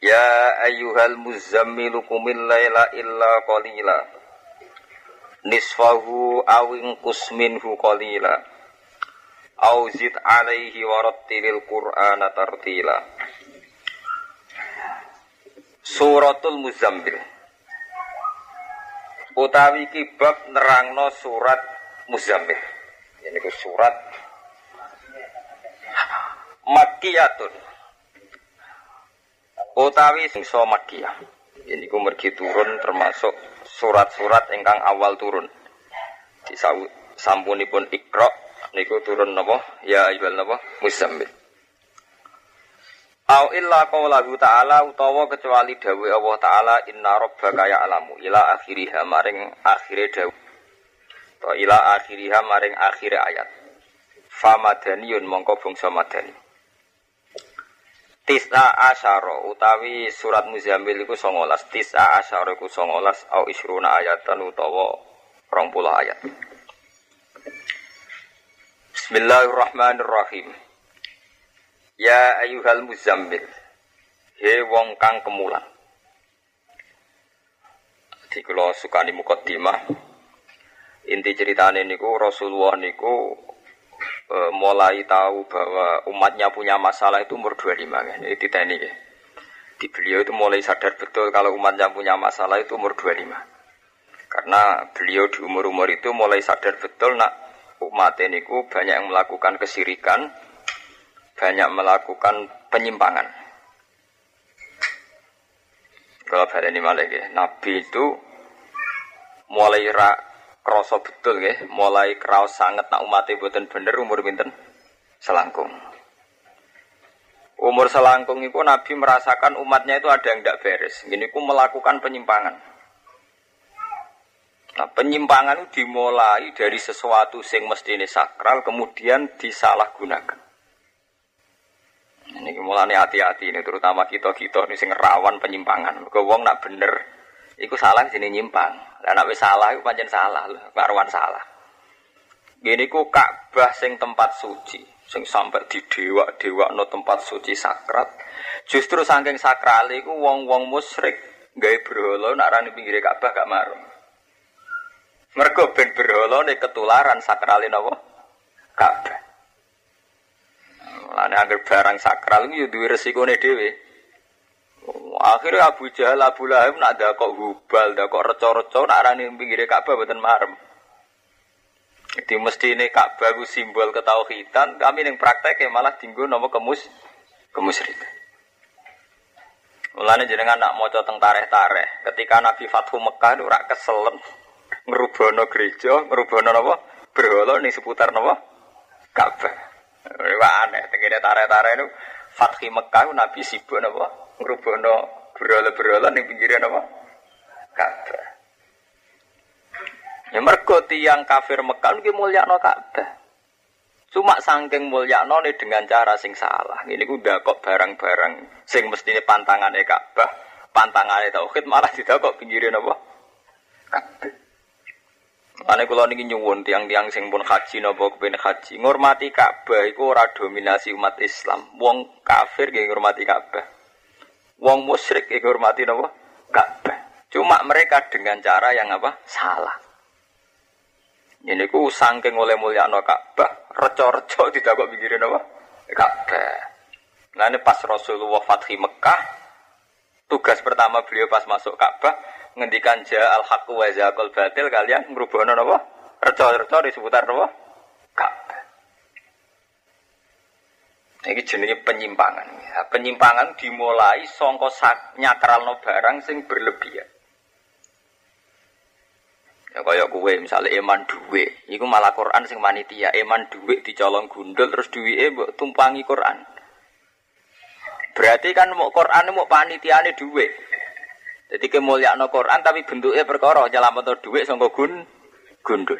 Ya ayyuhal muzammilu kumil laila illa qalila. Nisfahu awin kusminhu qalila. Au zid alaihi warattilil qur'ana tartila. Suratul Muzammil. Utawi kibab nerangno surat Muzammil. Ini surat Makkiyatun utawi singso Makkiyah. Ini ku mergi turun termasuk surat-surat ingkang awal turun. Di sampunipun Iqra niku turun napa? Ya ayyuhal napa? Muzammil. Au illa qaulahu ta'ala utawa kecuali dawuh Allah taala inna rabbaka ya'lamu ila akhiriha maring akhire dawuh. To ila akhiriha maring akhire ayat. Famadaniyun mongko bangsa madani. Tis'a asyara utawi surat Muzammil iku 19. Tis'a asyara iku 19 au isruna ayatan utawa 20 ayat. Bismillahirrahmanirrahim. Ya ayyuhal muzammil. He wong kang kemulan. Di kula sukani mukaddimah. Inti ceritane niku Rasulullah niku e, mulai tahu bahwa umatnya punya masalah itu umur 25 kan. Ini titeni ya. Di beliau itu mulai sadar betul kalau umatnya punya masalah itu umur 25. Karena beliau di umur-umur itu mulai sadar betul nak umat ini ku banyak yang melakukan kesirikan, banyak melakukan penyimpangan. Kalau ini malah ya, Nabi itu mulai rak kroso betul ya, mulai kraos sangat nak umatnya buatan bener umur binten selangkung. Umur selangkung itu Nabi merasakan umatnya itu ada yang tidak beres. Gini ku melakukan penyimpangan. Nah, penyimpangan itu dimulai dari sesuatu yang mesti ini sakral, kemudian disalahgunakan. Ini mulai hati-hati ini, terutama kita kita ini sing rawan penyimpangan. Kau wong nak bener, itu salah sini nyimpang. Lah nek salah iku pancen salah lho, karuan salah. Gini ku Ka'bah sing tempat suci, sing sampai di dewa-dewa no tempat suci sakral. Justru saking sakral iku wong-wong musyrik gawe berhala nak rani pinggir Ka'bah gak marung. Mergo ben berhala nek ketularan sakralin apa? Ka'bah. Mulane anggere barang sakral iku yo duwe resikone dhewe. Akhirnya Abu Jahal, Abu Lahab nak ada kok hubal, ada kok reco-reco, nak arani pinggirnya Ka'bah buatan marem. Jadi mesti ini Ka'bah itu simbol ketauhidan, kami yang praktek ya malah tinggal nama kemus kemusyrikan. Mulane jenengan nak maca teng tareh-tareh, ketika Nabi Fathu Mekah itu rak keselen ngerubono gereja, ngerubono napa? Berhala ning seputar napa? Ka'bah. Wah aneh, tengene tareh-tareh itu Fathi Mekah Nabi sibuk napa? Ngrubono berola-berola ning pinggiran apa? Ka'bah. Ya mergo tiyang kafir Mekah iki mulyakno Ka'bah. Cuma saking mulyakno dengan cara sing salah. Ini ku kok barang-barang sing mestine pantangane Ka'bah, pantangane tauhid malah kok pinggiran apa? Ka'bah. Ane kula niki nyuwun tiang-tiang sing pun haji napa kepen haji, ngurmati Ka'bah iku ora dominasi umat Islam. Wong kafir nggih ngurmati Ka'bah. Wong musyrik iku hormati napa? Ka'bah. Cuma mereka dengan cara yang apa? Salah. Ini ku sangking oleh mulia no Ka'bah, reco-reco tidak kok pikirin apa? Ka'bah. Nah ini pas Rasulullah Fathi Mekah, tugas pertama beliau pas masuk Ka'bah, ngendikan ja al haqu wa batil kalian ngrubahno napa? Reco-reco di seputar napa? Ka'bah. Ini jenisnya penyimpangan. Ya, penyimpangan dimulai songko no barang sing berlebihan. Ya kaya kue misalnya eman duwe, iku malah Quran sing manitia, eman duwe dicolong gundul terus duwe mbok tumpangi Quran. Berarti kan mau Quran mau panitiane duwe. Jadi kemuliaan Quran tapi bentuknya perkara nyelamat duit sangka gun gundul.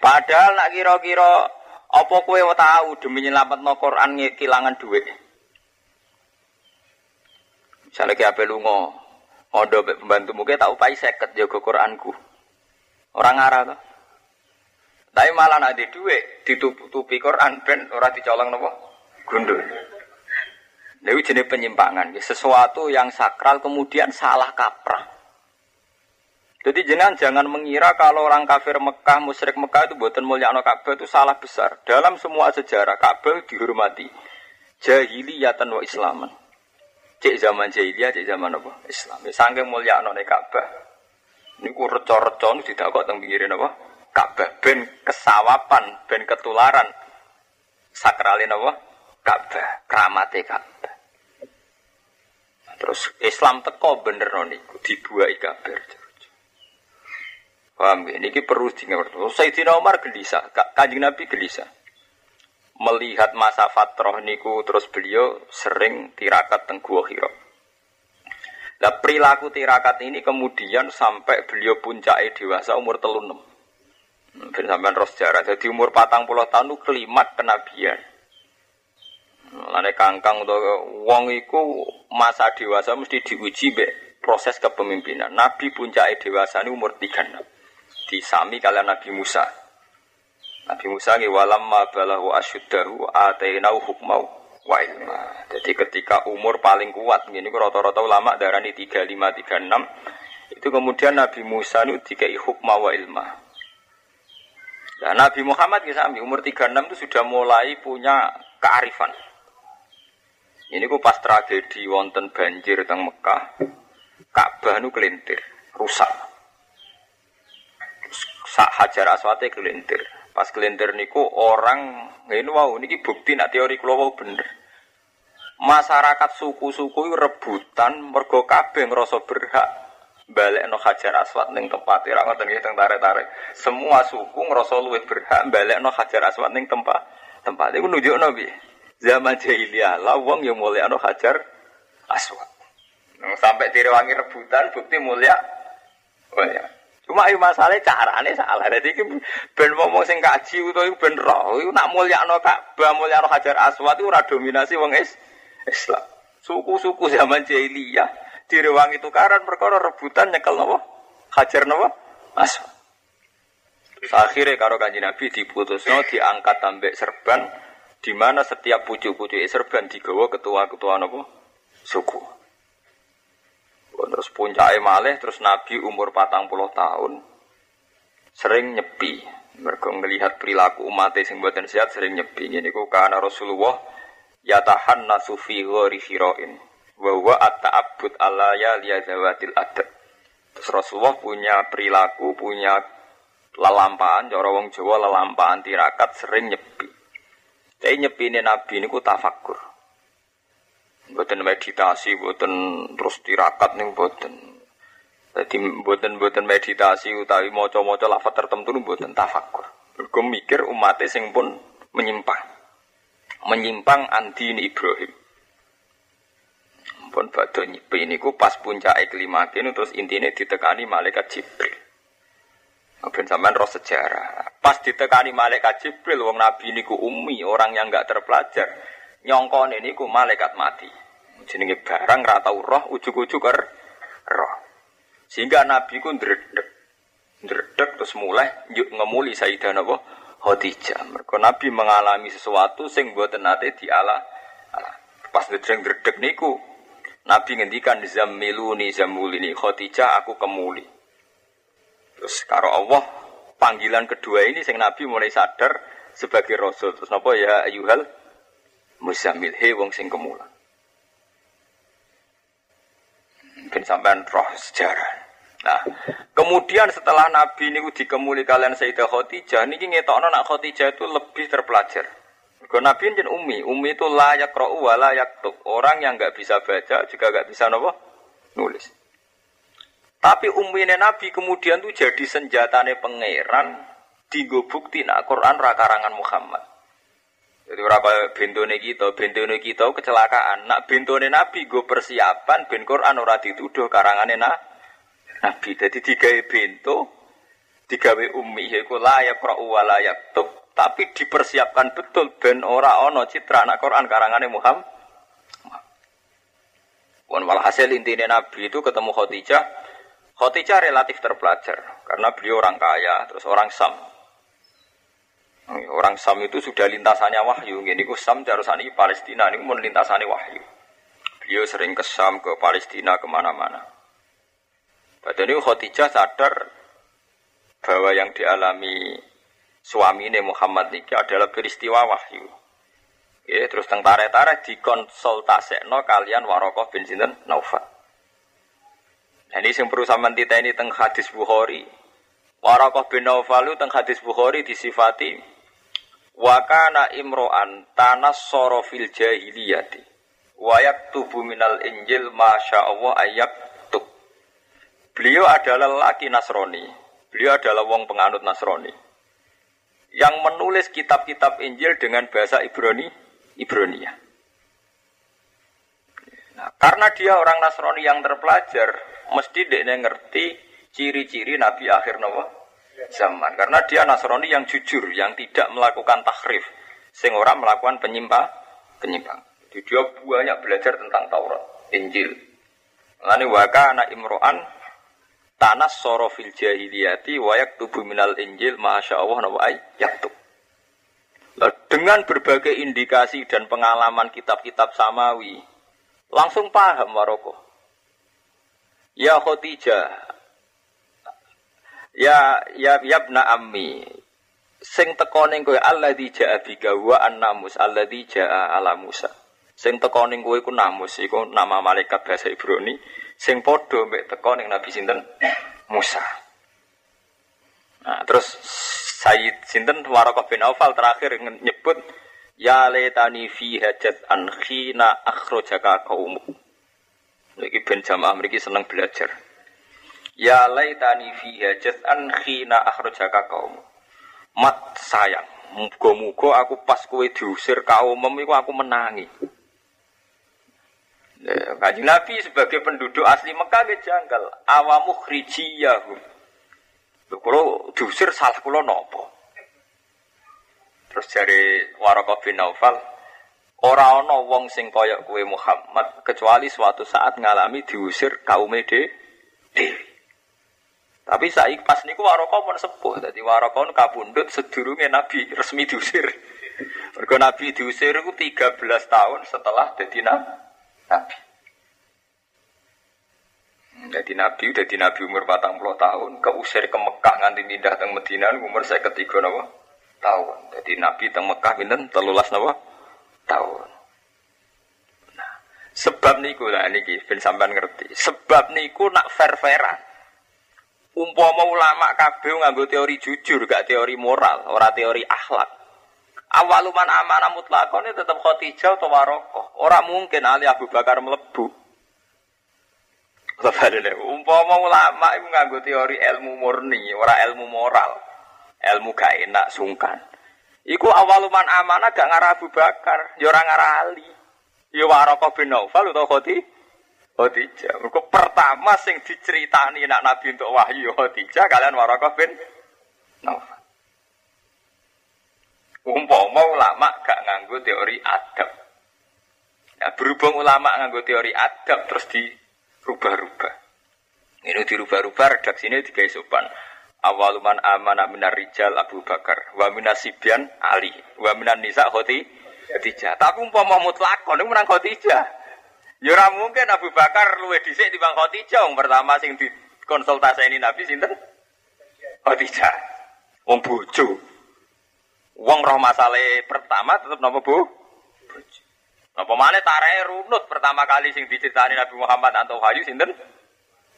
Padahal nak kira-kira apa kue tahu demi nyelamat Quran kehilangan duit. Misalnya kayak apa lungo, odo pembantu mungkin tahu pai seket jaga Quranku. Orang arah tuh. Tapi malah nak di duit ditutupi Quran ben ora dicolong nopo gundul. Ini jenis penyimpangan, sesuatu yang sakral kemudian salah kaprah. Jadi jenengan jangan mengira kalau orang kafir Mekah, musyrik Mekah itu buatan mulia Ka'bah itu salah besar. Dalam semua sejarah Ka'bah dihormati. Jahiliyatan wa Islaman. Cek zaman jahiliyah, cek zaman apa? Islam. Sangking mulia Ka'bah. Ini ku reco-reco tidak kok tentang pikirin apa? Ka'bah. Ben kesawapan, ben ketularan. Sakralin apa? Ka'bah. Keramate Ka'bah. Terus Islam teko bener niku dibuai kabeh. Paham ya? Ini perlu diingat. Sayyidina Umar gelisah, kanjeng Nabi gelisah. Melihat masa fatroh niku terus beliau sering tirakat teng Gua Hira. Nah, perilaku tirakat ini kemudian sampai beliau puncak dewasa umur telun enam. Ben sampean roh sejarah. Jadi umur patang puluh tahun itu kelimat kenabian. Lane kangkang untuk wong iku masa dewasa mesti diuji be proses kepemimpinan. Nabi puncak dewasa ini umur tiga enam disami kalian Nabi Musa. Nabi Musa ngi walam ma balahu asyuddahu atainau hukmau wa ilma. Jadi ketika umur paling kuat ini rata-rata ulama darani 35 36 itu kemudian Nabi Musa itu dikai hukma wa ilma. Nah, Nabi Muhammad sami umur 36 itu sudah mulai punya kearifan. Ini ku pas tragedi wonten banjir teng Mekah, Ka'bah nu kelintir, rusak sak hajar aswate kelintir. Pas kelintir niku orang ini wow niki bukti nak teori kula wow bener. Masyarakat suku-suku rebutan mergo kabeh ngrasa berhak balekno hajar aswad ning tempat ira ngoten nggih teng tarik-tarik. Semua suku ngrasa luwih berhak balekno hajar aswad ning tempat tempat iku nunjukno piye? Zaman jahiliyah lah wong yang mulia no hajar aswad. Sampai direwangi rebutan bukti mulia. Oh ya. Cuma ayo masalahnya carane salah. Jadi ben ngomong sing kaji utawa ben roh, iku nak mulyakno Ka'bah, mulyakno Hajar Aswad iku ora dominasi wong is Islam. Suku-suku zaman jahiliyah direwangi tukaran perkara rebutan nyekel napa? Hajar napa? Aswad. Akhirnya karo kanji Nabi diputusno diangkat tambek serban di mana setiap pucuk-pucuk serban digawa ketua-ketua napa? Suku. Terus puncak malih terus Nabi umur patang puluh tahun sering nyepi. Mereka melihat perilaku umat sing buatan sehat sering nyepi. Ini ku karena Rasulullah yatahan nasufi ghori hiroin. Bahwa at-ta'abbud ala ya liyazawatil adat. Terus Rasulullah punya perilaku, punya lelampaan, cara wong Jawa lelampaan tirakat sering nyepi. Tapi nyepi ini Nabi ini ku tafakur. Buatan meditasi, buatan terus tirakat nih buatan. Jadi buatan meditasi utawi moco-moco lafaz tertentu buatan tafakur. Gue mikir umat sing pun menyimpang, menyimpang anti Ibrahim. Pun bado nyipi ini ku pas puncak kelima kini terus intinya ditekani malaikat Jibril. Ben sampean roh sejarah. Pas ditekani malaikat Jibril, wong Nabi ini ku umi, orang yang nggak terpelajar nyongkone niku malaikat mati. Jenenge barang ra tau roh ujug-ujug roh. Sehingga Nabi ku ndredeg. Ndredeg terus mulai yuk ngemuli Sayyidah napa Khadijah. Mergo Nabi mengalami sesuatu sing mboten nate diala. Pas ndredeg niku Nabi ngendikan zammiluni zammulini Khadijah aku kemuli. Terus karo Allah panggilan kedua ini sing Nabi mulai sadar sebagai rasul. Terus napa ya ayuhal Musamil he wong sing kemulan. Ben sampean roh sejarah. Nah, kemudian setelah Nabi ini dikemuli kalian Sayyidah Khadijah, niki ngetokno nak Khadijah itu lebih terpelajar. Kalau Nabi ini umi, umi itu layak roh wa layak tuk. Orang yang nggak bisa baca juga nggak bisa nopo nulis. Tapi umi Nabi kemudian tuh jadi senjatane pangeran digo bukti nak Quran rakarangan Muhammad. Jadi ora kaya bentone kita, bentone kita kecelakaan. Nak bentone Nabi gue persiapan ben Quran ora dituduh karangane na, Nabi. Jadi digawe bento, digawe ummi iku layak qra'u wa layak tapi dipersiapkan betul ben ora ono citra anak Quran karangane Muhammad. Wan walhasil intinya Nabi itu ketemu Khadijah. Khadijah relatif terpelajar karena beliau orang kaya, terus orang Sam. Orang Sam itu sudah lintasannya wahyu. Ini ku Sam jarusani Palestina ini mau lintasannya wahyu. Beliau sering ke Sam, ke Palestina, ke mana-mana. Pada ini Khadijah sadar bahwa yang dialami suami ini Muhammad ini adalah peristiwa wahyu. Ya, terus teng tare-tare dikonsultasekno kalian Warokoh bin Sinten Naufal. Nah, ini yang perlu sama ini teng hadis Bukhari. Warokoh bin Naufal teng hadis Bukhari disifati wakana imro'an tanas sorofil jahiliyati wayak tubuh minal injil masya Allah ayak tub. Beliau adalah laki Nasrani. Beliau adalah wong penganut Nasrani yang menulis kitab-kitab Injil dengan bahasa Ibrani Ibronia. Nah, karena dia orang Nasrani yang terpelajar, mesti dia ngerti ciri-ciri Nabi akhir Nawa zaman. Karena dia Nasrani yang jujur, yang tidak melakukan tahrif, sehingga orang melakukan penyimpang, penyimpang. Jadi dia banyak belajar tentang Taurat, Injil. Lalu waka anak Imro'an tanas sorofil jahiliyati wayak tubuh minal Injil masya Allah nawa yaktub. Dengan berbagai indikasi dan pengalaman kitab-kitab samawi, langsung paham Maroko. Ya Khotijah, ya ya yabna ammi, sing tekoning kowe alladzi jaa bika wa annamus alladzi jaa ala Musa. Sing tekoning kowe iku namus iku nama malaikat bahasa Ibrani, sing padha mbek tekoning Nabi sinten Musa. Nah, terus Sayyid Sinten Warokoh bin Aufal terakhir nyebut Ya letani fi hajat an khina akhrojaka kaumu. Lagi ben jamaah mereka senang belajar. Ya letani fi hajat an khina akhrojaka kaumu. Mat sayang, muga-muga aku pas kowe diusir kaum iku aku menangi. Ya, Kaji Nabi sebagai penduduk asli Mekah dia janggal. Awamu khrijiyahum. Kalau diusir salah kulo nopo. Terus dari Warokoh bin Naufal, ora ana wong sing kaya kue Muhammad kecuali suatu saat ngalami diusir kaum de dewi. Tapi saya pas niku Warokoh pun sepuh, jadi Warokoh kabundut sedurunge Nabi resmi diusir. Mergo Nabi diusir itu 13 tahun setelah jadi Nabi. Jadi Nabi udah di Nabi umur 40 tahun, keusir ke Mekah nganti pindah ke Medina umur saya ketiga nawa tahun. Jadi Nabi teng Mekah pinten telulas napa? Tahun. Nah, sebab niku lah niki ben sampean ngerti. Sebab niku nak fair-fairan. Umpama ulama kabeh nganggo teori jujur, gak teori moral, ora teori akhlak. Awaluman amanah mutlakone tetap Khadijah atau Warokoh. Ora mungkin Ali Abu Bakar melebu. Umpama ulama itu nganggo teori ilmu murni, ora ilmu moral ilmu gak enak sungkan. Iku awaluman amanah gak ngarah Abu Bakar, ya ora ngarah Ali. Ya Waraqah bin Naufal utawa Khoti Khadijah. Mergo pertama sing diceritani nak Nabi untuk wahyu Khadijah kalian Waraqah bin Naufal. Umpama ulama gak nganggo teori adab. Ya, berhubung ulama nganggo teori adab terus dirubah-rubah. Ini dirubah-rubah redaksinya tiga sopan awaluman amana minar rijal Abu Bakar wa minasibian Ali wa minan nisa Khoti Khadijah tapi umpama mutlak kono menang Khadijah ya ora mungkin Abu Bakar luwih dhisik timbang Khadijah. Pertama sing dikonsultasi ini Nabi sinten? Khadijah. Wong bojo. Wong roh masalah pertama tetap nama bu? Bojo. Napa mana tarai runut pertama kali sing diceritani Nabi Muhammad atau Hayu sinten?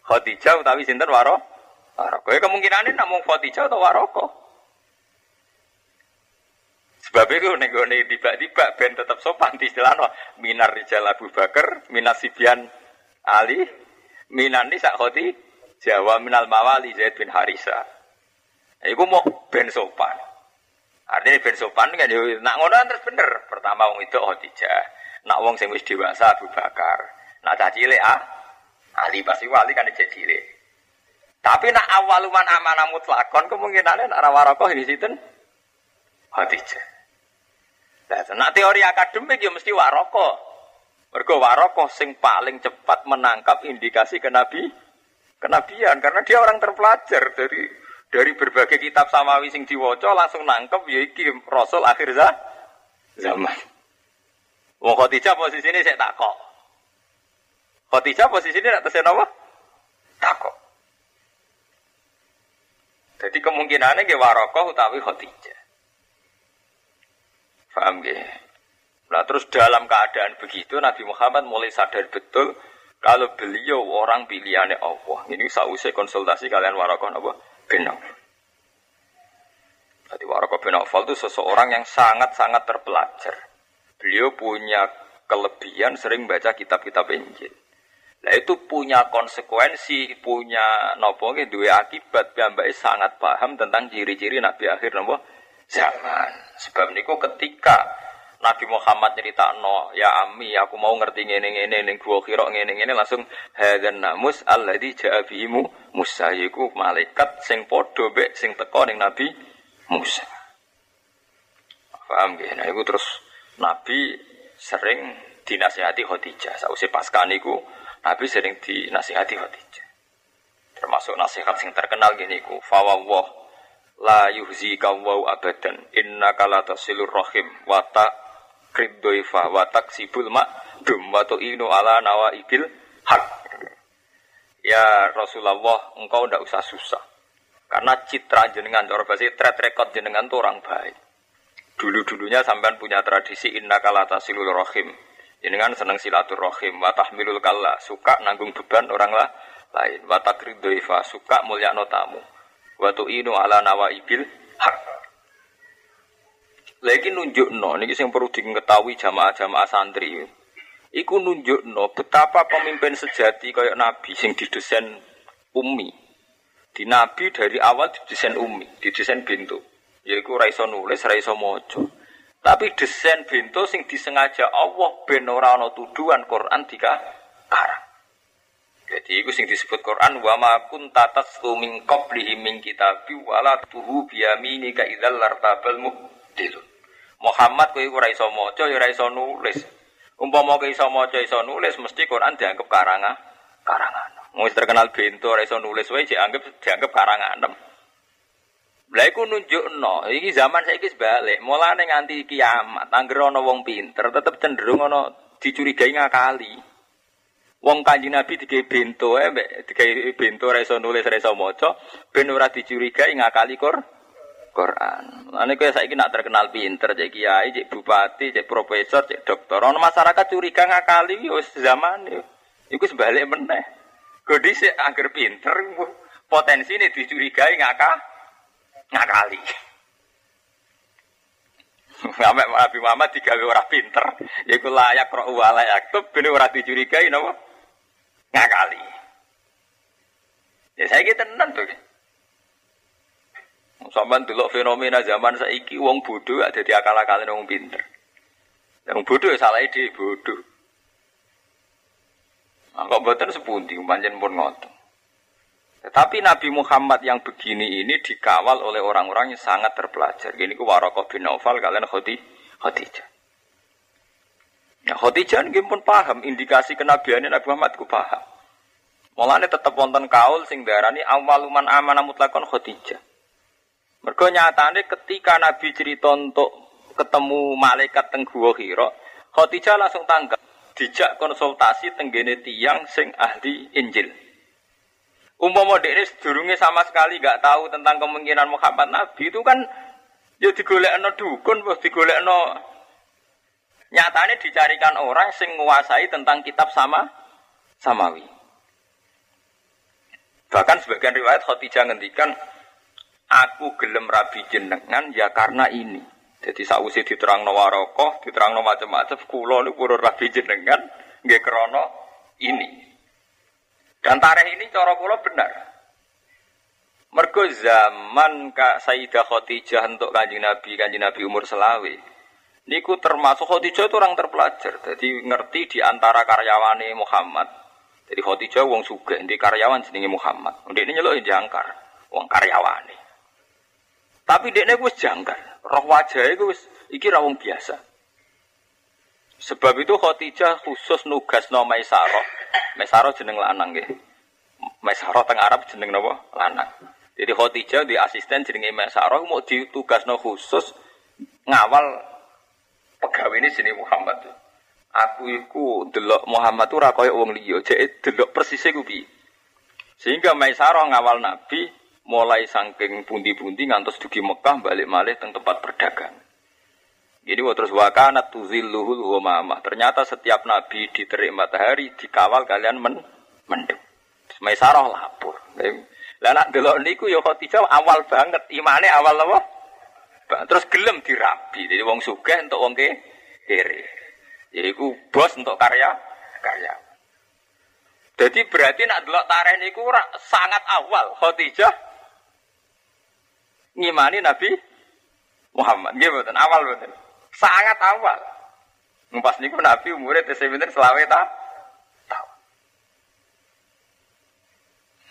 Khadijah utawi sinten waro Waroko. Ya kemungkinan ini namun Khadijah atau Waroko. Sebab itu nih tiba-tiba ben tetap sopan di istilah minar rijal Abu Bakar, minas Sibian Ali, minan nisa khoti Jawa minal mawali Zaid bin Harisa. Iku mau ben sopan. Artinya ben sopan kan yo nak ngono kan terus bener. Pertama wong itu Khadijah. Nak wong sing wis dewasa Abu Bakar. Nak cah cilik ah Ali pasti wali kan cek cilik. Tapi nak awaluman amanah mutlakon kemungkinannya nak rawarokoh ini sinten Khadijah. Nah, teori akademik ya mesti waroko. Mergo waroko sing paling cepat menangkap indikasi kenabi kenabian karena dia orang terpelajar dari dari berbagai kitab samawi sing diwaca langsung nangkep ya iki rasul akhir zaman. Wong Khadijah posisine saya takok. Khadijah posisine nak tesen apa? Takok. Jadi kemungkinannya ke warokoh utawi Khadijah. Paham gak? Nah terus dalam keadaan begitu Nabi Muhammad mulai sadar betul kalau beliau orang pilihannya Allah. Ini sausai konsultasi kalian warokoh apa? Benang. Jadi Waraka bin Aufal itu seseorang yang sangat-sangat terpelajar. Beliau punya kelebihan sering baca kitab-kitab Injil. Nah itu punya konsekuensi, punya nopo dua akibat piyambake sangat paham tentang ciri-ciri nabi akhir nopo zaman. Sebab niku ketika Nabi Muhammad cerita no, ya ami, aku mau ngerti ngene ngene ning gua kira ngene ngene langsung hadan namus alladzi ja'a bihimu Musa yiku malaikat sing padha mek sing teko ning Nabi Musa. Paham gak? Nah, itu terus Nabi sering dinasihati Khadijah. Sausé pasca niku Nabi sering dinasihati Khadijah. Termasuk nasihat sing terkenal gini ku, fawwah la yuhzika wa abadan innaka la tasilur rahim wa ta kriddoifa wa taksibul ma'dum wa tu'inu ala nawaibil hak. Ya Rasulullah, engkau ndak usah susah. Karena citra jenengan, cara bahasa track record jenengan tuh orang baik. Dulu-dulunya sampean punya tradisi inna kalata silul rohim. Jenengan seneng silaturrohim, wa tahmilul kalla, suka nanggung beban orang lah lain. Wa takridoifa, suka mulia notamu. Wa tu'inu ala nawaibil hak. Lagi nunjuk no, ini yang perlu diketahui jamaah-jamaah santri. Iku nunjuk no, betapa pemimpin sejati kayak Nabi sing didesain umi. Di Nabi dari awal didesain umi, didesain bintu. Yaiku raiso nulis, raiso mojo. Tapi desain bintu sing disengaja Allah ben ora tuduhan Quran tiga karang. Jadi itu sing disebut Quran wa ma kunta taslu min qablihi min kitabi wala tuhu biyaminika idzal lartabal muhdilun. Muhammad kowe ora iso maca ya ora iso nulis. Umpama kowe iso maca iso nulis mesti Quran dianggap karangan karangan. Wis terkenal bento ora iso nulis wae dianggap dianggap karangan. Lha iku nunjukno, iki zaman saiki sebalik, mulane nganti kiamat, anggere ana wong pinter tetep cenderung ana dicurigai ngakali. Wong Kanjeng Nabi digawe bento mbek digawe bento ora iso nulis ora iso maca, ben ora dicurigai ngakali kor Quran. Ane kowe saiki nak terkenal pinter cek kiai, cek bupati, cek profesor, cek dokter. Ono masyarakat curiga ngakali wis zaman iku sebalik meneh. Godi sik angger pinter potensi ini dicurigai ngaka ngakali. Sampai Nabi Muhammad digawe ora pinter, yaiku layak roh layak tuh ben ora dicurigai napa ngakali. Ya saya kita tenan tuh. Dulu fenomena zaman saiki wong bodoh ada di akal-akalin wong pinter. Yang bodoh ya salah ide bodoh. Nah, kok buatan sepundi, panjen pun ngotot. Tetapi Nabi Muhammad yang begini ini dikawal oleh orang-orang yang sangat terpelajar. Gini ku Warokoh bin Naufal kalian Khoti, Khotijah. Nah, Khotijah ini pun paham indikasi kenabiannya Nabi Muhammad ku paham. Mulanya tetap wonten kaul sing darani awaluman amanah mutlakon Khotijah. Mergo nyatane ketika Nabi cerita untuk ketemu malaikat teng Gua Hira, Khadijah langsung tanggap, dijak konsultasi tenggene tiang sing ahli Injil. Umpama dekne sedurunge sama sekali gak tahu tentang kemungkinan Muhammad Nabi itu kan ya digolekno dukun, bos digolekno nyatane dicarikan orang sing menguasai tentang kitab sama samawi. Bahkan sebagian riwayat Khadijah ngendikan aku gelem rabi jenengan ya karena ini. Jadi sausi diterang no warokoh, diterang no macam-macam, kulo niku rabi jenengan, nggih krono ini. Dan tareh ini cara kulo benar. Mergo zaman Kak Sayyidah Khadijah untuk Kanjeng Nabi, Kanjeng Nabi umur selawe. Niku termasuk Khadijah itu orang terpelajar. Jadi ngerti di antara karyawane Muhammad. Jadi Khadijah wong sugih, di karyawan jenenge Muhammad. Ndek ini nyeluk jangkar, wong karyawane. Tapi dekne wis jangkar. Roh wajahnya wis iki ra biasa. Sebab itu Khadijah khusus nugas no Maisarah. Maisarah jeneng lanang nggih. Maisarah teng Arab jeneng napa? Lanang. Jadi Khadijah di asisten jenenge Maisarah mau ditugasno khusus ngawal pegawai ini sini Muhammad. Aku iku delok Muhammad tuh rakoy wong liya, jek delok persis iku piye. Sehingga Maisarah ngawal Nabi mulai saking pundi-pundi ngantos dugi Mekah balik malih teng tempat berdagang. Jadi terus wakana tuzilluhul ghamamah. Ternyata setiap nabi diterik matahari dikawal kalian men mendung. Maisarah lapor. Lah nak delok niku ya Khadijah awal banget, imane awal apa? Terus gelem dirabi. Jadi wong sugih untuk wong kere. Yaiku bos untuk karya karya. Jadi berarti nak delok tareh niku sangat awal Khadijah ngimani Nabi Muhammad. Nggih mboten awal mboten. Sangat awal. Ngpas niku Nabi umure tesih pinten selawe ta?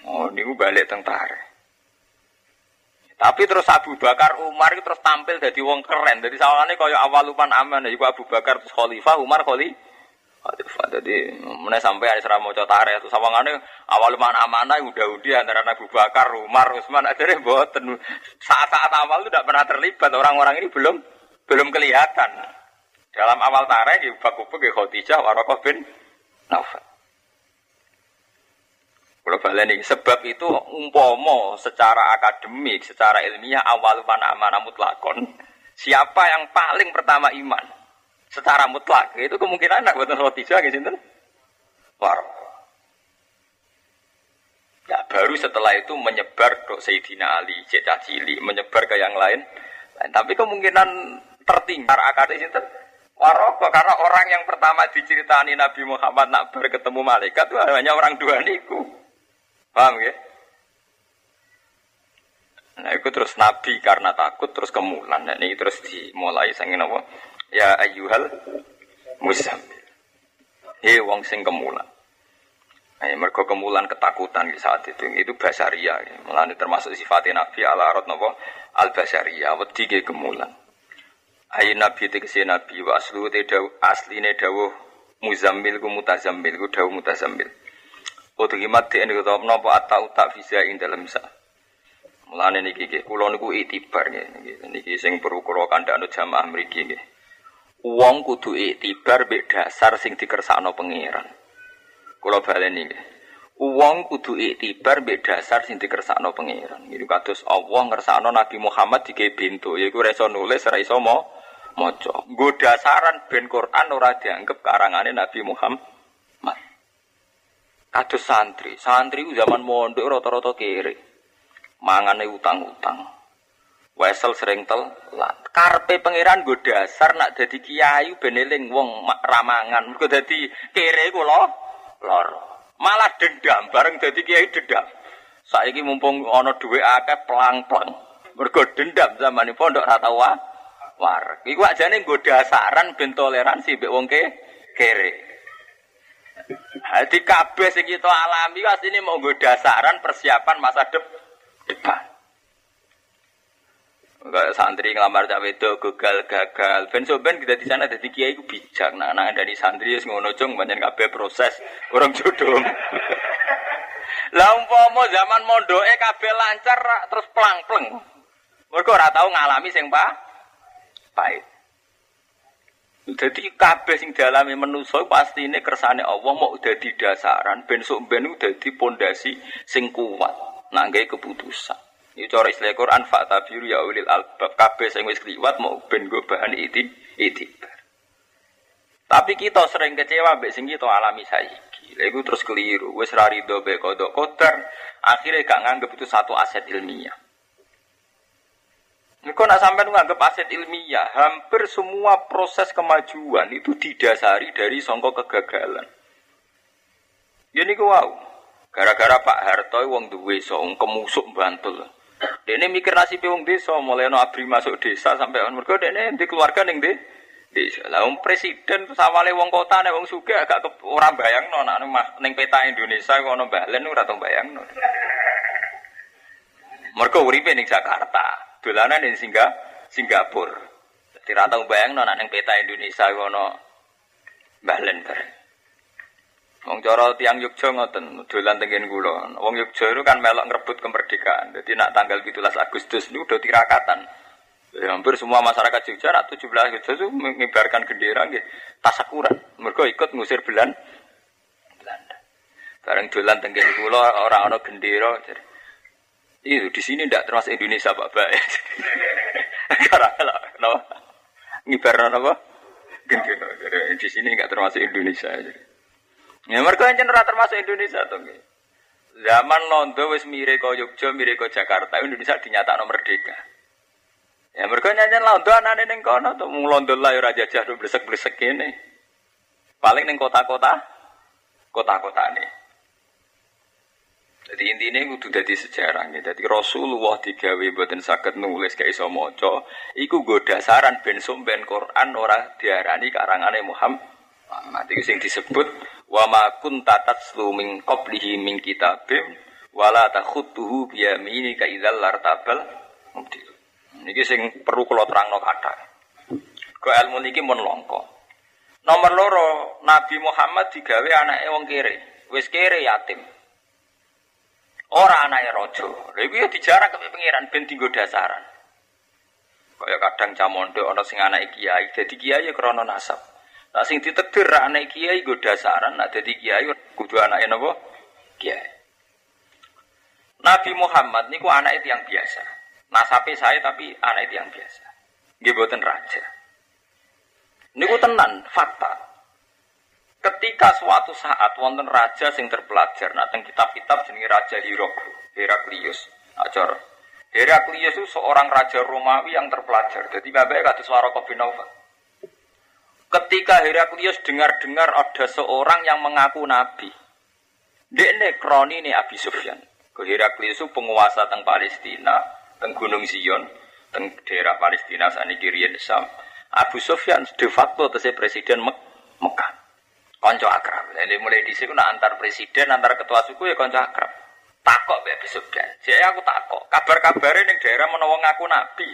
Oh, niku balik tentara. Tapi terus Abu Bakar Umar itu terus tampil jadi wong keren. Jadi sawangannya kaya awal lupan aman. Jadi Abu Bakar terus Khalifah, Umar Khali. Khalifah. Jadi mana sampai ada serah mau tare. Terus sawangannya awal lupan amanah udah udah antara Abu Bakar, Umar, Utsman. Akhirnya boten. Saat-saat awal itu tidak pernah terlibat. Orang-orang ini belum belum kelihatan. Dalam awal tareh, Abu Bakar, Khadijah, Warokoh bin. Kalau baleni sebab itu umpomo secara akademik, secara ilmiah awal mana mana mutlakon. Siapa yang paling pertama iman secara mutlak itu kemungkinan anak buatan Khadijah gitu kan? War. Ya baru setelah itu menyebar ke Sayyidina Ali, Cecah Cili, menyebar ke yang lain. Tapi kemungkinan tertinggal akademik itu Waroko karena orang yang pertama diceritani Nabi Muhammad nak berketemu malaikat itu hanya orang dua niku. Paham ya? Nah itu terus Nabi karena takut terus kemulan. Nah ini terus dimulai sangin apa? Ya ayyuhal muzammil. Hei wong sing kemulan. Nah, mereka kemulan ketakutan di saat itu. Itu basaria. Ya. Termasuk sifatnya Nabi ala arot nopo al basaria. Wedi ke kemulan. Ayo Nabi kesi Nabi wa aslu te asli ne dawuh muzammil ku mutazammil ku dawuh mutazammil. Utuhimat di ini kata menapa atau tak bisa ing dalam sa. Mulane niki nggih kula niku itibar nggih niki sing perlu kula kandhakno jamaah mriki nggih. Wong kudu itibar mbek dasar sing dikersakno pangeran. Kula baleni nggih. Wong kudu itibar mbek dasar sing dikersakno pangeran. Niku kados Allah ngersakno Nabi Muhammad dike bintu yaiku ora nulis ora iso maca. Nggo dasaran ben Quran ora dianggep karangane Nabi Muhammad. Kados santri, santri zaman mondok rata-rata kere. Mangane utang-utang. Wesel sering telat. Karpe pangeran gue dasar nak jadi kiai beneling wong ramangan. Gue jadi kere lo, lor. Malah dendam bareng jadi kiai dendam. Saiki mumpung ono duwe akeh pelang-pelang. Mergo dendam zaman ini pondok rata wa war. Iku ajane gue dasaran ben toleransi wong ke kere. Hadi kabeh sing kita alami ini mau gue dasaran persiapan masa depan. Enggak santri ngelamar cawe itu gagal gagal. Ben so ben kita di sana jadi kiai gue bijak. Nah, nah dari santri yang ngono cung banyak kabeh proses orang jodoh. Lah umpama zaman mondoke kabeh lancar terus pelang-pleng. Mergo ora tau ngalami sing pa pahit. Jadi kabeh sing dialami manusa pasti ini kersane Allah mau udah di dasaran ben sok ben di pondasi sing kuat nangge keputusan. Ini cara istilah Quran fa'tabiru ya ulil albab kabeh sing wis kliwat mau ben go bahan iti itibar. Tapi kita sering kecewa mbek sing kita alami saiki. Lha terus keliru, wis ra rido be kodok kotor, akhirnya gak nganggep itu satu aset ilmiah. Kau nak sampai nganggap aset ilmiah, hampir semua proses kemajuan itu didasari dari songkok kegagalan. Jadi ya kau wow, Gara-gara Pak Harto wong duwe so kemusuk Bantul. Dene mikir nasib wong desa mulai no abri masuk desa sampai on mergo dene di keluarga ning di desa. Lah wong presiden sawale wong kota nek wong sugih agak ke, ora bayangno nek ning peta Indonesia kok ono balen ora tau bayangno. Mergo uripe ning Jakarta, dolanan ning Singga, Singapura. Dadi ra tau bayangno nek ning peta Indonesia kok ono balen bareng. Wong cara tiang Yogya ngoten, dolan tengen kula. Wong Yogya itu kan melok ngrebut kemerdekaan. Jadi nak tanggal 17 Agustus ini udah tirakatan. Ya, hampir semua masyarakat Jogja nak 17 Agustus itu mengibarkan bendera nggih tasakuran. Mergo ikut ngusir Belan Belanda. Bareng dolan tengen kula ora ana gendera. Itu di sini tidak termasuk Indonesia Bapak. Karena no, ngibar apa? Gendera. Di sini enggak termasuk Indonesia. Ya mereka yang ora termasuk Indonesia tuh. Zaman Londo wis mire kau Yogyo, kau Jakarta, Indonesia dinyatakan merdeka. Ya mereka nyanyian Londo anane ning kono tuh mung Londo lah ora jajah blesek-blesek kene. Paling ning kota-kota kota-kota nih. Jadi intinya kudu dadi sejarah nih. Jadi Rasulullah digawe buatin sakit nulis kayak iso moco. Iku gue dasaran ben sumben Quran ora diarani karangane Muhammad. Muhammad itu sing disebut wa ma kunta tatslu min qablihi min kitabim wala takhutuhu bi yaminika idzal lartabal. Niki sing perlu kula terangno kathah. Kok ilmu niki mun. Nomor loro, Nabi Muhammad digawe anake wong kere. Wis kere yatim. Ora anake raja. Lha iku ya dijarak ke pengiran ben dienggo dasaran. Kaya kadang camondo ana sing anake kiai, dadi kiai ya krana nasab. Nah sing ditekdir anak kiai gue dasaran, nak jadi kiai kudu anak napa? Kiai. Nabi Muhammad niku anak itu yang biasa. Nasape saya tapi anak itu yang biasa. Nggih raja. Niku tenan fakta. Ketika suatu saat wonten raja sing terpelajar, nah teng kitab-kitab jenenge Raja Heraklius. Ajar Heraklius itu seorang raja Romawi yang terpelajar. Jadi bapak kados Waraka bin Aufal. Ketika Heraklius dengar-dengar ada seorang yang mengaku nabi. Dekne kroni ini Abi Sufyan. Ke Heraklius itu penguasa teng Palestina, teng Gunung Zion, teng daerah Palestina saat ini Sam. Abu Sufyan de facto presiden Mek Mekah. Konco akrab. Jadi mulai di sini antar presiden, antar ketua suku ya konco akrab. Takok be Abi Sufyan. Saya aku takok. Kabar-kabarnya ning daerah menawa ngaku nabi.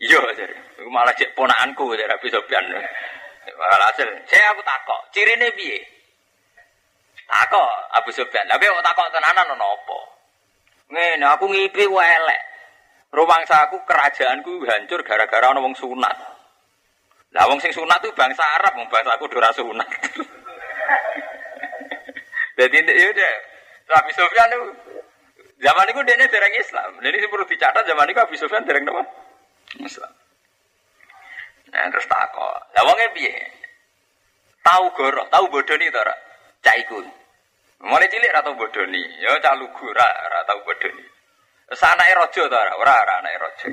Iya, jadi. Malah cek ponakanku jadi Abu Sofyan. hasil, saya aku takok, cirine piye? Takok Abu Sofyan. Tapi kok takok tenanan ono apa? Aku ngipi wae elek. Rumangsa aku kerajaanku hancur gara-gara wong sunat. Lah wong sing sunat tuh bangsa Arab, wong bangsa aku ora sunat. Jadi ya udah, Abu Sofyan itu zaman itu dia dereng Islam. Jadi perlu dicatat zaman itu Abu Sofyan dereng apa? Islam. Nah, terus takok. Lah wonge piye? Tahu goro, tahu bodoni to ora? Cak iku. Mulai cilik ora tau bodoni, ya cak lugu ora ora tau bodoni. Terus anake raja to ora? Ora ora anake raja.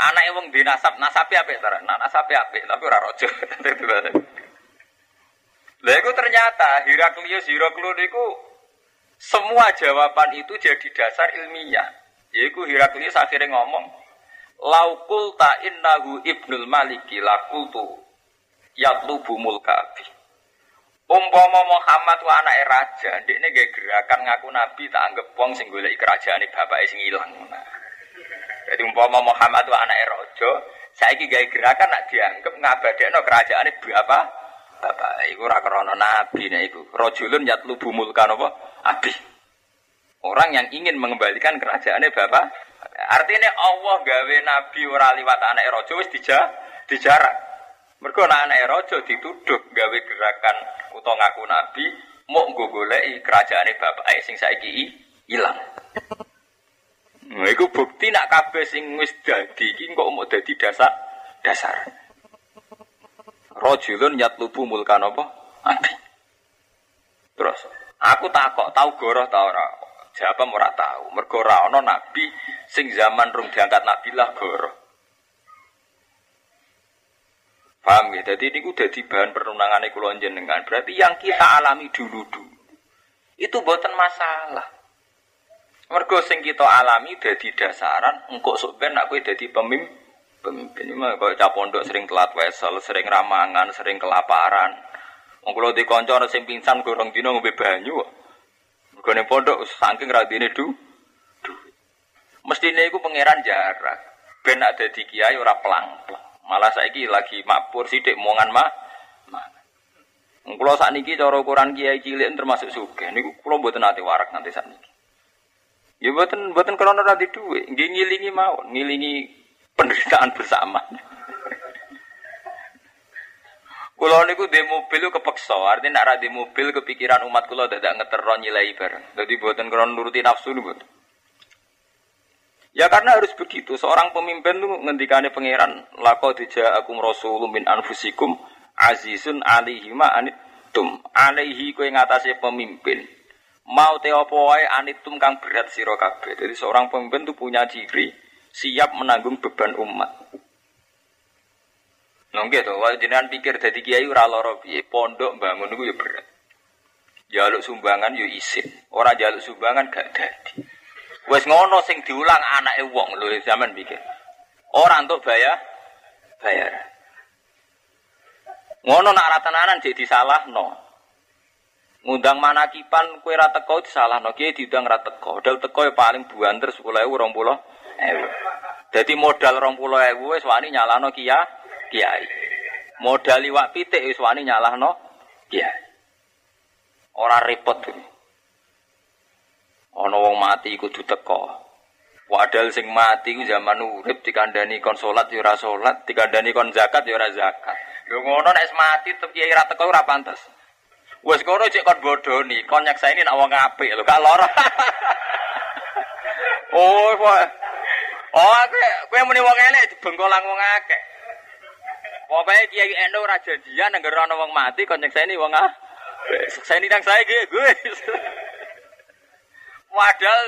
Anake wong di nasab, nasabe apik ora? Nah, nasabe apik, tapi ora raja. Lah itu ternyata Heraklius Heraklius itu semua jawaban itu jadi dasar ilmiah. Yaitu Heraklius akhirnya ngomong, Laukul ta innahu ibnul maliki lakultu yatlubu mulkabi. Umpama Muhammad wa anak raja, ini gak gerakan ngaku nabi tak anggap wong sing golek kerajaan bapake sing ilang. Jadi umpama Muhammad wa anak raja, saiki gawe gerakan nak dianggap ngabadekno kerajaan apa? Bapak iku ora nabi nek iku. Rajulun yatlubu mulkan apa? Abi. Orang yang ingin mengembalikan kerajaannya bapak Artinya Allah gawe nabi ora liwat anak rojo wis dija, dijarak. Mergo anak rojo dituduh gawe gerakan utawa ngaku nabi mau nggo goleki kerajaane bapake sing saiki ilang. Nah, iku bukti nak kabeh sing wis dadi iki kok mau dadi dasar dasar. Rajulun yatlubu mulkan apa? Abi. Terus aku takok tau goroh ta ora? Jawab ora tahu. Mergo ora ana nabi sing zaman rung diangkat nabi lah goro. Paham ya? Jadi ini udah di bahan perundangan kula jenengan. Berarti yang kita alami dulu dulu Itu buatan masalah. Mergo sing kita alami dadi dasaran engkok sok ben aku dadi pemimpin. Pemimpin mah kaya cah pondok sering telat wesel, sering ramangan, sering kelaparan. Wong kula di kanca sing pingsan gorong dina ngombe banyu. Mergo ning pondok saking radine du. du. Mestine iku pangeran jarak. Ben ada di kiai ora pelang-pelang. Malah saiki lagi mabur sithik mongan mah. Kulo sakniki cara ukuran kiai cilik termasuk sugih. Niku kulo mboten ate warak nanti sakniki. Ya buatan buatan krono nanti nggih ngilingi mawon, ngilingi penderitaan bersama. Kulo niku di mobil kepeksa, artinya nak di mobil kepikiran umat kulo dadak ngeteron nyilai bareng. Jadi buatan krono nuruti nafsu nih buat. Ya karena harus begitu. Seorang pemimpin tuh ngendikane pangeran lako dija akum rasulum min anfusikum azizun alihi ma anitum alaihi kowe ngatasé pemimpin mau te apa wae anitum kang berat sira kabeh. Jadi seorang pemimpin itu punya ciri siap menanggung beban umat. Nang gitu, wae jenengan pikir dadi kiai ora lara piye, pondok bangun iku ya berat. Jaluk sumbangan yo isin, ora jaluk sumbangan gak dadi. Wes ngono sing diulang anake wong lho zaman pikir. Ora untuk bayar bayar. Ngono nak ratanan jadi salah no. Ngundang manakipan kue ra teko disalahno kiai diundang ra teko. Modal teko ya paling buanter 10.000 20.000. Dadi modal 20.000 wis wani nyalahno kia kiai. Modal liwak pitik wis wani nyalahno kiai. Ora repot. Ana wong mati kudu teko. Wadal sing mati ku zaman urip dikandani kon salat ya ora salat, dikandani kon zakat ya ora zakat. Lho ngono nek mati tetep kiai ra teko ora pantes. Wes kono cek kon bodoni, kon ini nak wong apik lho, gak lara. oh, kowe. Oh, kowe kowe muni wong elek dibengkolang wong akeh. Pokoke Kiai Endo ora janjian nang ana wong mati kon ini wong ah. ini nang saya gue. Wadal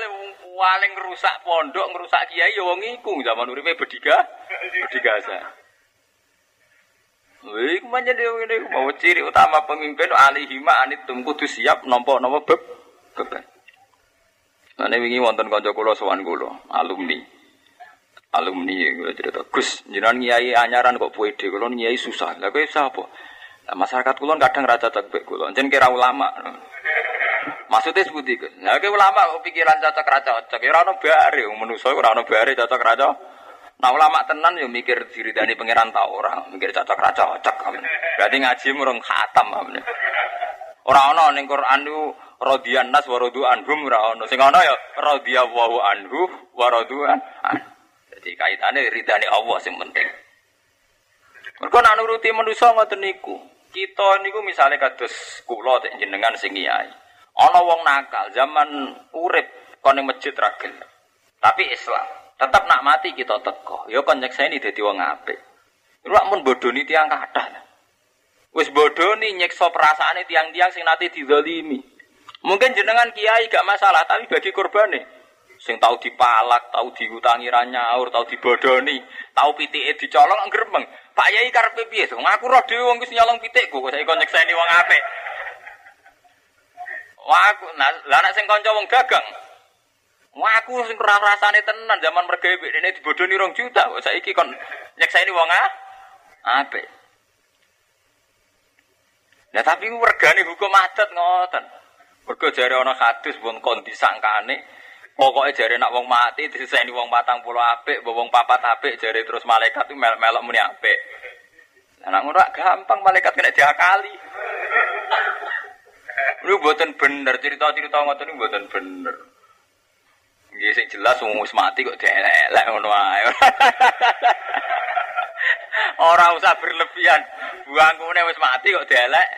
paling rusak pondok, ngerusak kiai ya wong iku zaman uripe bediga, bedigasa. Iku menjadi ini mau ciri utama pemimpin alihima anitum kudu siap nompo nompo beb beban. Nah ini wingi wonten kanca kula sowan kula, alumni. Alumni ya kula cerita, Gus, jenengan anyaran kok pede, kula nyai susah. Lah kowe sapa? Nah, masyarakat kula kadang raja cocok kula, jen kira ulama. Maksudnya seperti itu. Nah, ulama kok pikiran cocok raja cocok, ya ora ono bare, manusa ora ono bare raja. Nah ulama tenan yo mikir diri dari pangeran ta orang, mikir cocok ra cocok. Berarti ngaji murung khatam. Ora ana ning Quran niku radiyan nas wa radu anhum ora ana. Sing ana ya radhiyallahu anhu wa radu'an. Jadi kaitane ridane Allah sing penting. Mergo nak nuruti manusa ngoten niku. Kita niku misalnya kados kula tek jenengan sing kiai. Ana wong nakal zaman urip kon ning masjid ra Tapi Islam. Tetap nak mati kita teko. Yo ya kon nyekseni dadi wong apik. Lu mun bodoni tiang kathah. Wis bodoni nyekso perasaane tiang-tiang sing nate dizalimi. Mungkin jenengan kiai gak masalah, tapi bagi korbane sing tahu dipalak, tahu diutangi ra nyaur, tahu dibodoni, tahu pitike dicolong gremeng. Pak Yai karepe piye to? Ngaku roh dhewe wong wis nyolong pitikku, kok saiki nyekseni wong apik. Wah, aku lah nek sing kanca wong dagang, Wah aku sing ora rasane tenan zaman mergawe dene dibodoni rong juta kok saiki kon nyekseni wong ah apik. Nah tapi regane hukum adat ngoten. Mergo jare ana hadis pun kon disangkane pokoke jare nak wong mati diseseni wong patang puluh apik, wong papat apik jare terus malaikat itu melok muni apik. Nah ngono gampang malaikat kena diakali. Ini buatan bener cerita-cerita ngoten ini buatan bener. Nggih sing jelas wong wis mati kok dielek ngono ae. Ora usah berlebihan. Buangkune wis mati kok dielek.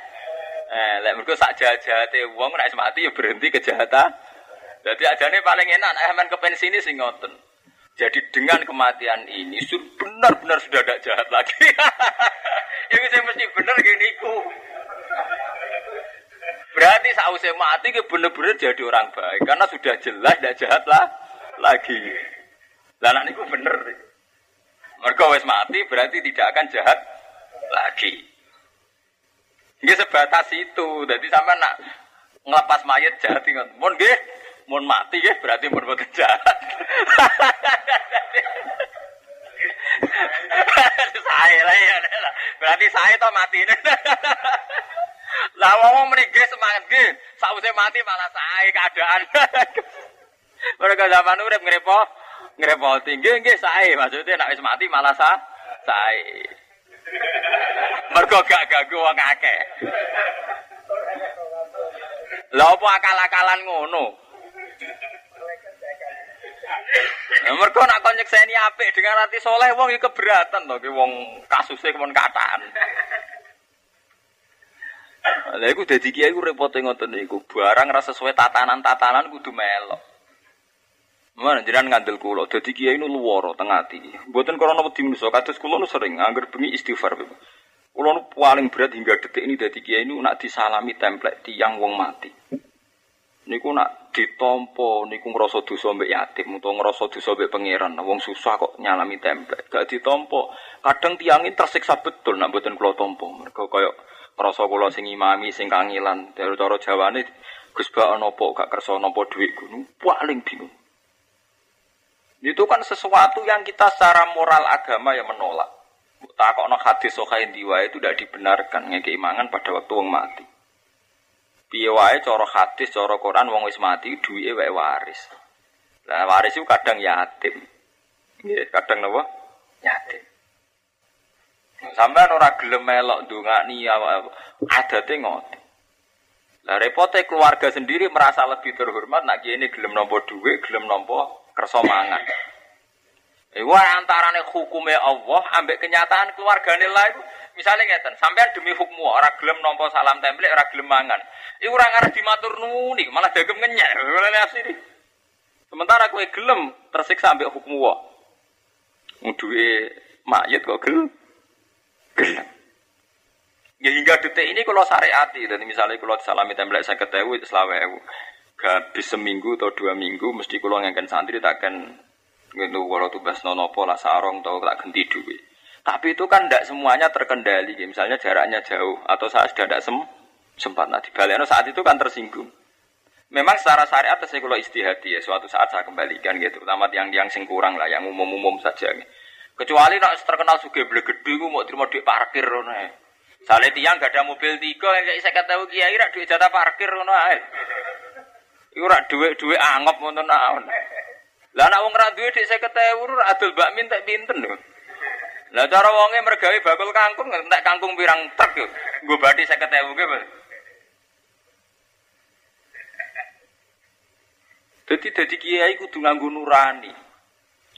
Eh, mergo sak jahat-jahate wong nek wis mati ya berhenti kejahatan. Jadi ajane paling enak nek sampean ke pensiun sing ngoten. Jadi dengan kematian ini benar-benar sudah tidak jahat lagi. Ini saya mesti benar gini ku. Berarti sausnya mati ke bener-bener jadi orang baik karena sudah jelas tidak jahat lah lagi. Lah anak niku bener. Mereka wes mati berarti tidak akan jahat lagi. Ini sebatas itu. Jadi sama nak ngelepas mayat jahat ingat. Mun nggih, mun mati nggih berarti boten jahat. saya lah ya. Berarti saya toh mati. Lah wong mriki semangat nggih, sakwise mati malah saya keadaan. Mereka zaman urip ngrepo, ngrepoti nggih nggih sae maksudnya nek wis mati malah sa sae. Mergo gak ganggu wong akeh. Lah akal-akalan ngono? Mergo nak kon nyekseni apik dengan hati soleh wong iki keberatan to ki wong kasuse kemen kataan. Lah iku dadi kiai iku repote ngoten niku. Barang rasa sesuai tatanan-tatanan kudu melok. Mana jiran ngandel kulo, dadi kiai nu luworo tengah ati. Mboten krana wedi manusa, kados kulo nu sering angger bengi istighfar. Kulo nu paling berat hingga detik ini dadi kiai nu nak disalami template tiang wong mati. Niku nak ditompo niku ngrasa dosa mbek yatim utawa ngrasa dosa mbek pangeran. Wong susah kok nyalami template. Gak ditompo. Kadang tiangin tersiksa betul nak mboten kulo tompo. Mergo koyo ngrasa kula sing imami sing kangilan. Dari cara Jawane Gus Ba napa gak kersa napa dhuwit gunung paling bingung. Itu kan sesuatu yang kita secara moral agama yang menolak. Takokno hadis sokain diwa itu tidak dibenarkan ngekeimangan pada waktu wong mati. Piye wae cara hadis, cara Quran wong wis mati duwike wae waris. Lah waris itu kadang yatim. Nggih, kadang napa? Yatim. Sampai ora gelem melok ndongani adate ngoten. Lah repote keluarga sendiri merasa lebih terhormat nak ini gelem nampa dhuwit, gelem nampa kersa mangan. Iku antarane hukume Allah ambek kenyataan keluargane lah itu misalnya ngeten, sampean demi hukum ora gelem nampa salam template, ora gelem mangan. Iku ora ngarep dimatur nuni, malah dagem ngenyek. Oleh asli. Sementara kowe gelem tersiksa ambek hukum Allah. Duwe mayit kok gelem. Ya hingga detik ini kalau syariati, dan misalnya kalau salami template saya ketahui itu selawe habis seminggu atau dua minggu mesti kalau ngangkat santri tak akan gitu kalau tugas nono pola sarong atau tak ganti duit. Tapi itu kan tidak semuanya terkendali. Misalnya jaraknya jauh atau saat sudah tidak sem sempat nanti balik. saat itu kan tersinggung. Memang secara syariat saya kalau istihati ya suatu saat saya kembalikan gitu. Terutama yang yang sing kurang lah, yang umum-umum saja. Kecuali nak terkenal suge gede, gue mau terima duit parkir nih. Soalnya tiang gak ada mobil tiga, yang saya kata kiai rak duit jatah parkir nih. Iku rak duit-duit angop ngono naon. Lah nek wong ra duwe dik 50.000 adol bakmin tak pinten lho. Lah cara wonge mergawe bakul kangkung entek kangkung pirang truk yo. Nggo bathi 50.000 ge. Jadi jadi kiai kudu nganggo nurani.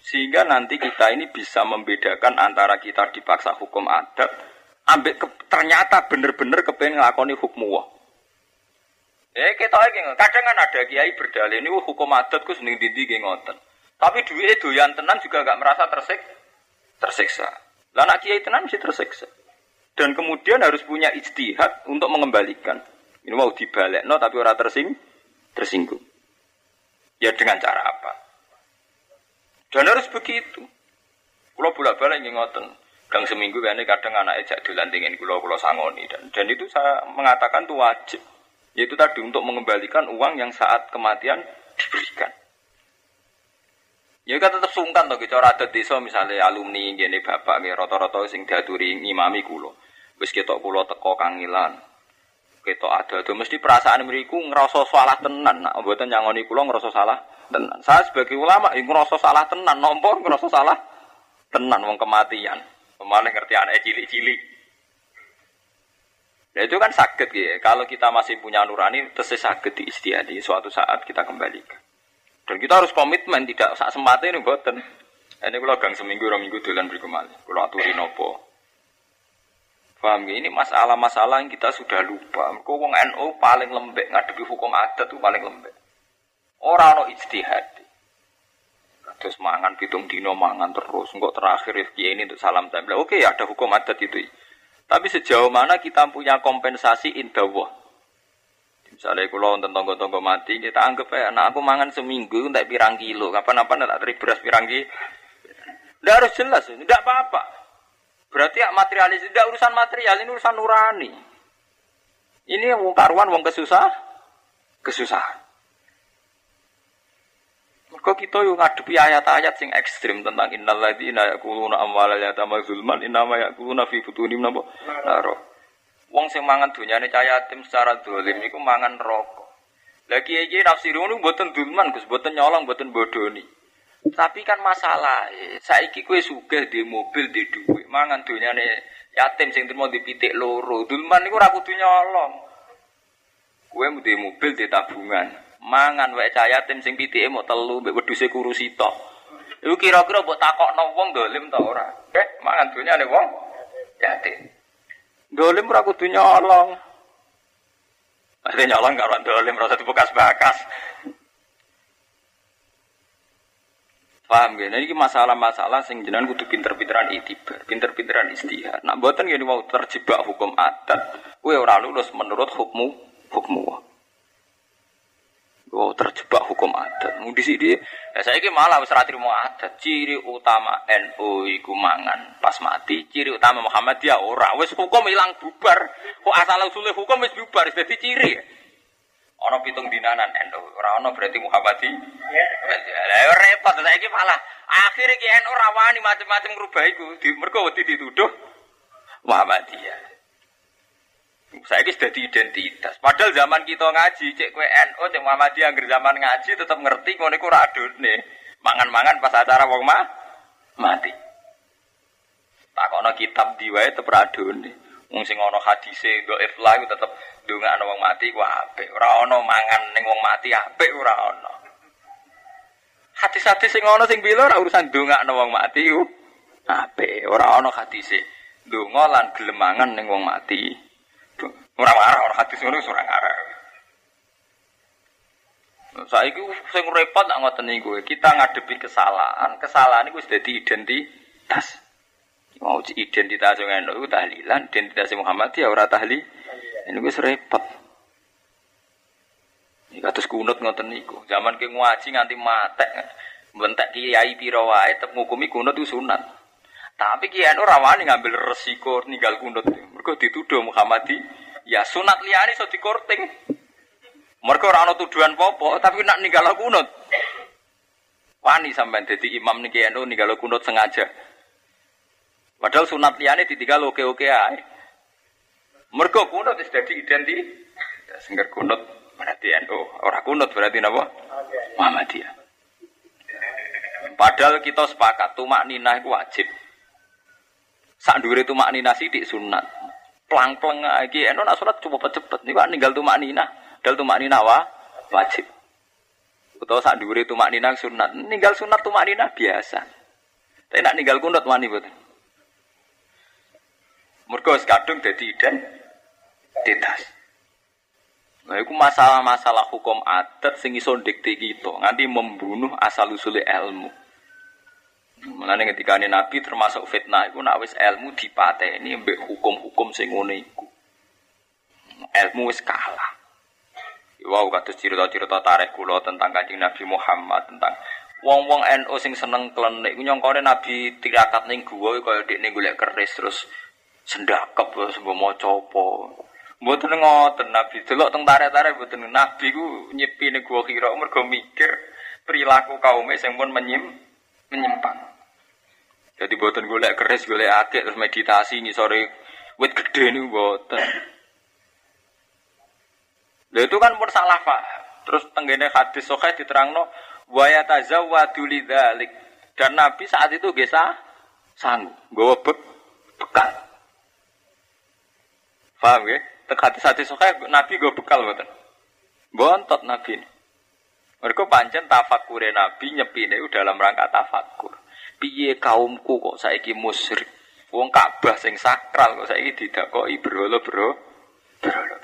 Sehingga nanti kita ini bisa membedakan antara kita dipaksa hukum adat ambek ternyata bener-bener kepengen ngelakoni hukum wah. Eh kita lagi kadang kan ada kiai berdalih ini hukum adat ku seneng dindi ngoten. Tapi duit doyan tenan juga gak merasa tersik tersiksa. Lah anak kiai tenan mesti tersiksa. Dan kemudian harus punya ijtihad untuk mengembalikan. Ini mau dibalik no tapi orang tersing tersinggung. Ya dengan cara apa? Dan harus begitu. Kalau bolak-balik ngoten. Gang seminggu kan kadang anak ejak dolan tingin kulo kulo sangoni dan dan itu saya mengatakan itu wajib. Yaitu tadi untuk mengembalikan uang yang saat kematian diberikan. Ya kan tetap sungkan tuh cara adat desa misalnya alumni gini bapak gini roto-roto sing diaturi ngimami kulo. Wis ketok kulo teko kangilan. Ketok ada tuh mesti perasaan meriku ngerasa salah tenan. Nah, buatan nyangoni kulo ngerasa salah tenan. Saya sebagai ulama ya ngerasa salah tenan. Nombor ngerasa salah tenan wong kematian. Malah ngerti anak cilik-cilik. Ya itu kan sakit ya. Kalau kita masih punya nurani, terus sakit di istiadi. Suatu saat kita kembalikan. Dan kita harus komitmen, tidak saat semata ini buatan. Ini kalau gang seminggu, dua minggu dolan beri kembali. Kalau aturi nopo. Paham ya? Ini masalah-masalah yang kita sudah lupa. Kau wong NU paling lembek ngadepi hukum adat itu paling lembek. Orang no istihad. Terus mangan pitung dino mangan terus. Enggak terakhir ya ini untuk salam tempel. Oke ada hukum adat itu. Tapi sejauh mana kita punya kompensasi indawah. Misalnya kalau nonton tonggo-tonggo mati, kita anggap ya, nah aku mangan seminggu, tak pirang kilo, kapan-kapan tak teri beras pirang kilo. Tidak harus jelas, tidak apa-apa. Berarti ya materialis, tidak urusan material, ini urusan nurani. Ini yang karuan, wong kesusah, kesusahan. Mergo kita yo ngadepi ayat-ayat sing ekstrim tentang innal ladzina yaquluna amwalal yatama zulman innama yaquluna fi butunihim napa naro. Wong sing mangan donyane cah yatim secara dolim iku mangan rokok. Lagi iki nafsirun mboten dulman Gus, mboten nyolong, mboten bodoni. Tapi kan masalah, saiki kue sugih di mobil di duit, mangan donyane yatim sing terima dipitik loro. Dulman iku ora kudu nyolong. Kue di mobil di tabungan, mangan wae cah yatim sing pitike mau telu mbek wedhuse kurusi tok. Iku kira-kira mbok takokno wong dolim ta ora? Kek mangan donyane wong yatim. Dolim ora kudu nyolong. Maksudnya nyolong karo dolim rasa dibekas-bekas. Paham gak? Nah, ini masalah-masalah sing jenengan kudu pinter-pinteran itibar, pinter-pinteran istihad. Nak buatan gini mau terjebak hukum adat, kue ora lulus menurut hukmu hukmu. Oh terjebak hukum adat. Mau di sini, ya saya ini malah wis mau adat. Ciri utama NU iku mangan pas mati. Ciri utama Muhammadiyah ora. Wis hukum hilang bubar. Kok asal usulnya hukum wis bubar. Jadi ciri. Ono pitung dinanan NU, ora ono berarti Muhammadi. Lah repot saiki malah akhir iki NU rawani macam-macam ngrubah iku, di mergo dituduh Muhammadiyah. Saya sudah di identitas. Padahal zaman kita ngaji, cek kue NU, cek Muhammadiyah, agar zaman ngaji tetap ngerti kau niku nih. Mangan-mangan pas acara wong mah mati. Tak kono kitab diwae tetep nih. Wong sing ana hadise dhaif lah tetep ndongakno wong mati ku apik. Ora ana mangan ning wong mati apik ora ana. Hadis-hadis sing ana sing bila ora urusan ndongakno wong mati ku apik. Ora ana hadise ndonga lan gelem mangan ning wong mati. Ora marah ora hadis ngono ora ngarah. Saiki sing repot nak ngoten niku kita ngadepi kesalahan. Kesalahan iku wis dadi identitas. Mau identitas yang NU itu tahlilan, identitas Muhammad ya ora tahlil. Ini gue repot. Ini kados kunut ngoten niku. Zaman ke ngaji nganti matek. Bentek kiai piro wae tetep ngukumi kunut itu sunat. Tapi kiai NU rawani ngambil resiko ninggal kunut. Mergo dituduh Muhammadi ya sunat liyane iso dikorting. Mergo ora ana tuduhan popo, tapi nak ninggal kunut. Wani sampean dadi imam niki NU ninggal kunut sengaja. Padahal sunat liane ditinggal oke-oke ae. Mergo kunut wis dadi identitas. Sengger kunut berarti NU, ora kunut berarti napa? Muhammadiyah. Padahal kita sepakat tumak nina itu wajib. Sak dhuwure tumak nina sithik sunat. Plang-plang iki NU nak sunat coba cepet. Niku ninggal tumak nina, dal tumak nina wa wajib. Utawa sak dhuwure tumak nina sunat. Ninggal sunat tumak nina biasa. Tapi nak ninggal kunut wani betul. Mergo kadung dadi identitas. Nah, itu masalah-masalah hukum adat sing iso ndikte kita nganti membunuh asal usul ilmu. Mulane ketika Nabi termasuk fitnah iku nek wis ilmu dipateni mbek hukum-hukum sing ngene iku. Ilmu wis kalah. Wow, kados cerita-cerita tarikh kula tentang Kanjeng Nabi Muhammad tentang wong-wong NU sing seneng klenik nyongkone Nabi tirakat ning guwa kaya dekne golek keris terus sendakep sembo maca apa. Mboten ngoten Nabi delok teng tarik-tarik mboten Nabi ku nyepi ning gua kira mergo mikir perilaku kaum sing pun menyim menyimpang. Jadi mboten golek keris golek akeh terus meditasi ngisore wit gede niku mboten. Lha itu kan pun salah Pak. Terus tenggene hadis sahih diterangno wa yatazawwadu lidzalik. Dan Nabi saat itu gesa sanggup nggawa be bekal. Paham ya? Tek hati-hati sokai Nabi gue bekal betul. Bontot Nabi ini. Mereka pancen tafakure Nabi nyepine dalam rangka tafakur. Piye kaumku kok saiki musyrik. Wong Ka'bah sing sakral kok saiki didakoki berhala bro. Berhala.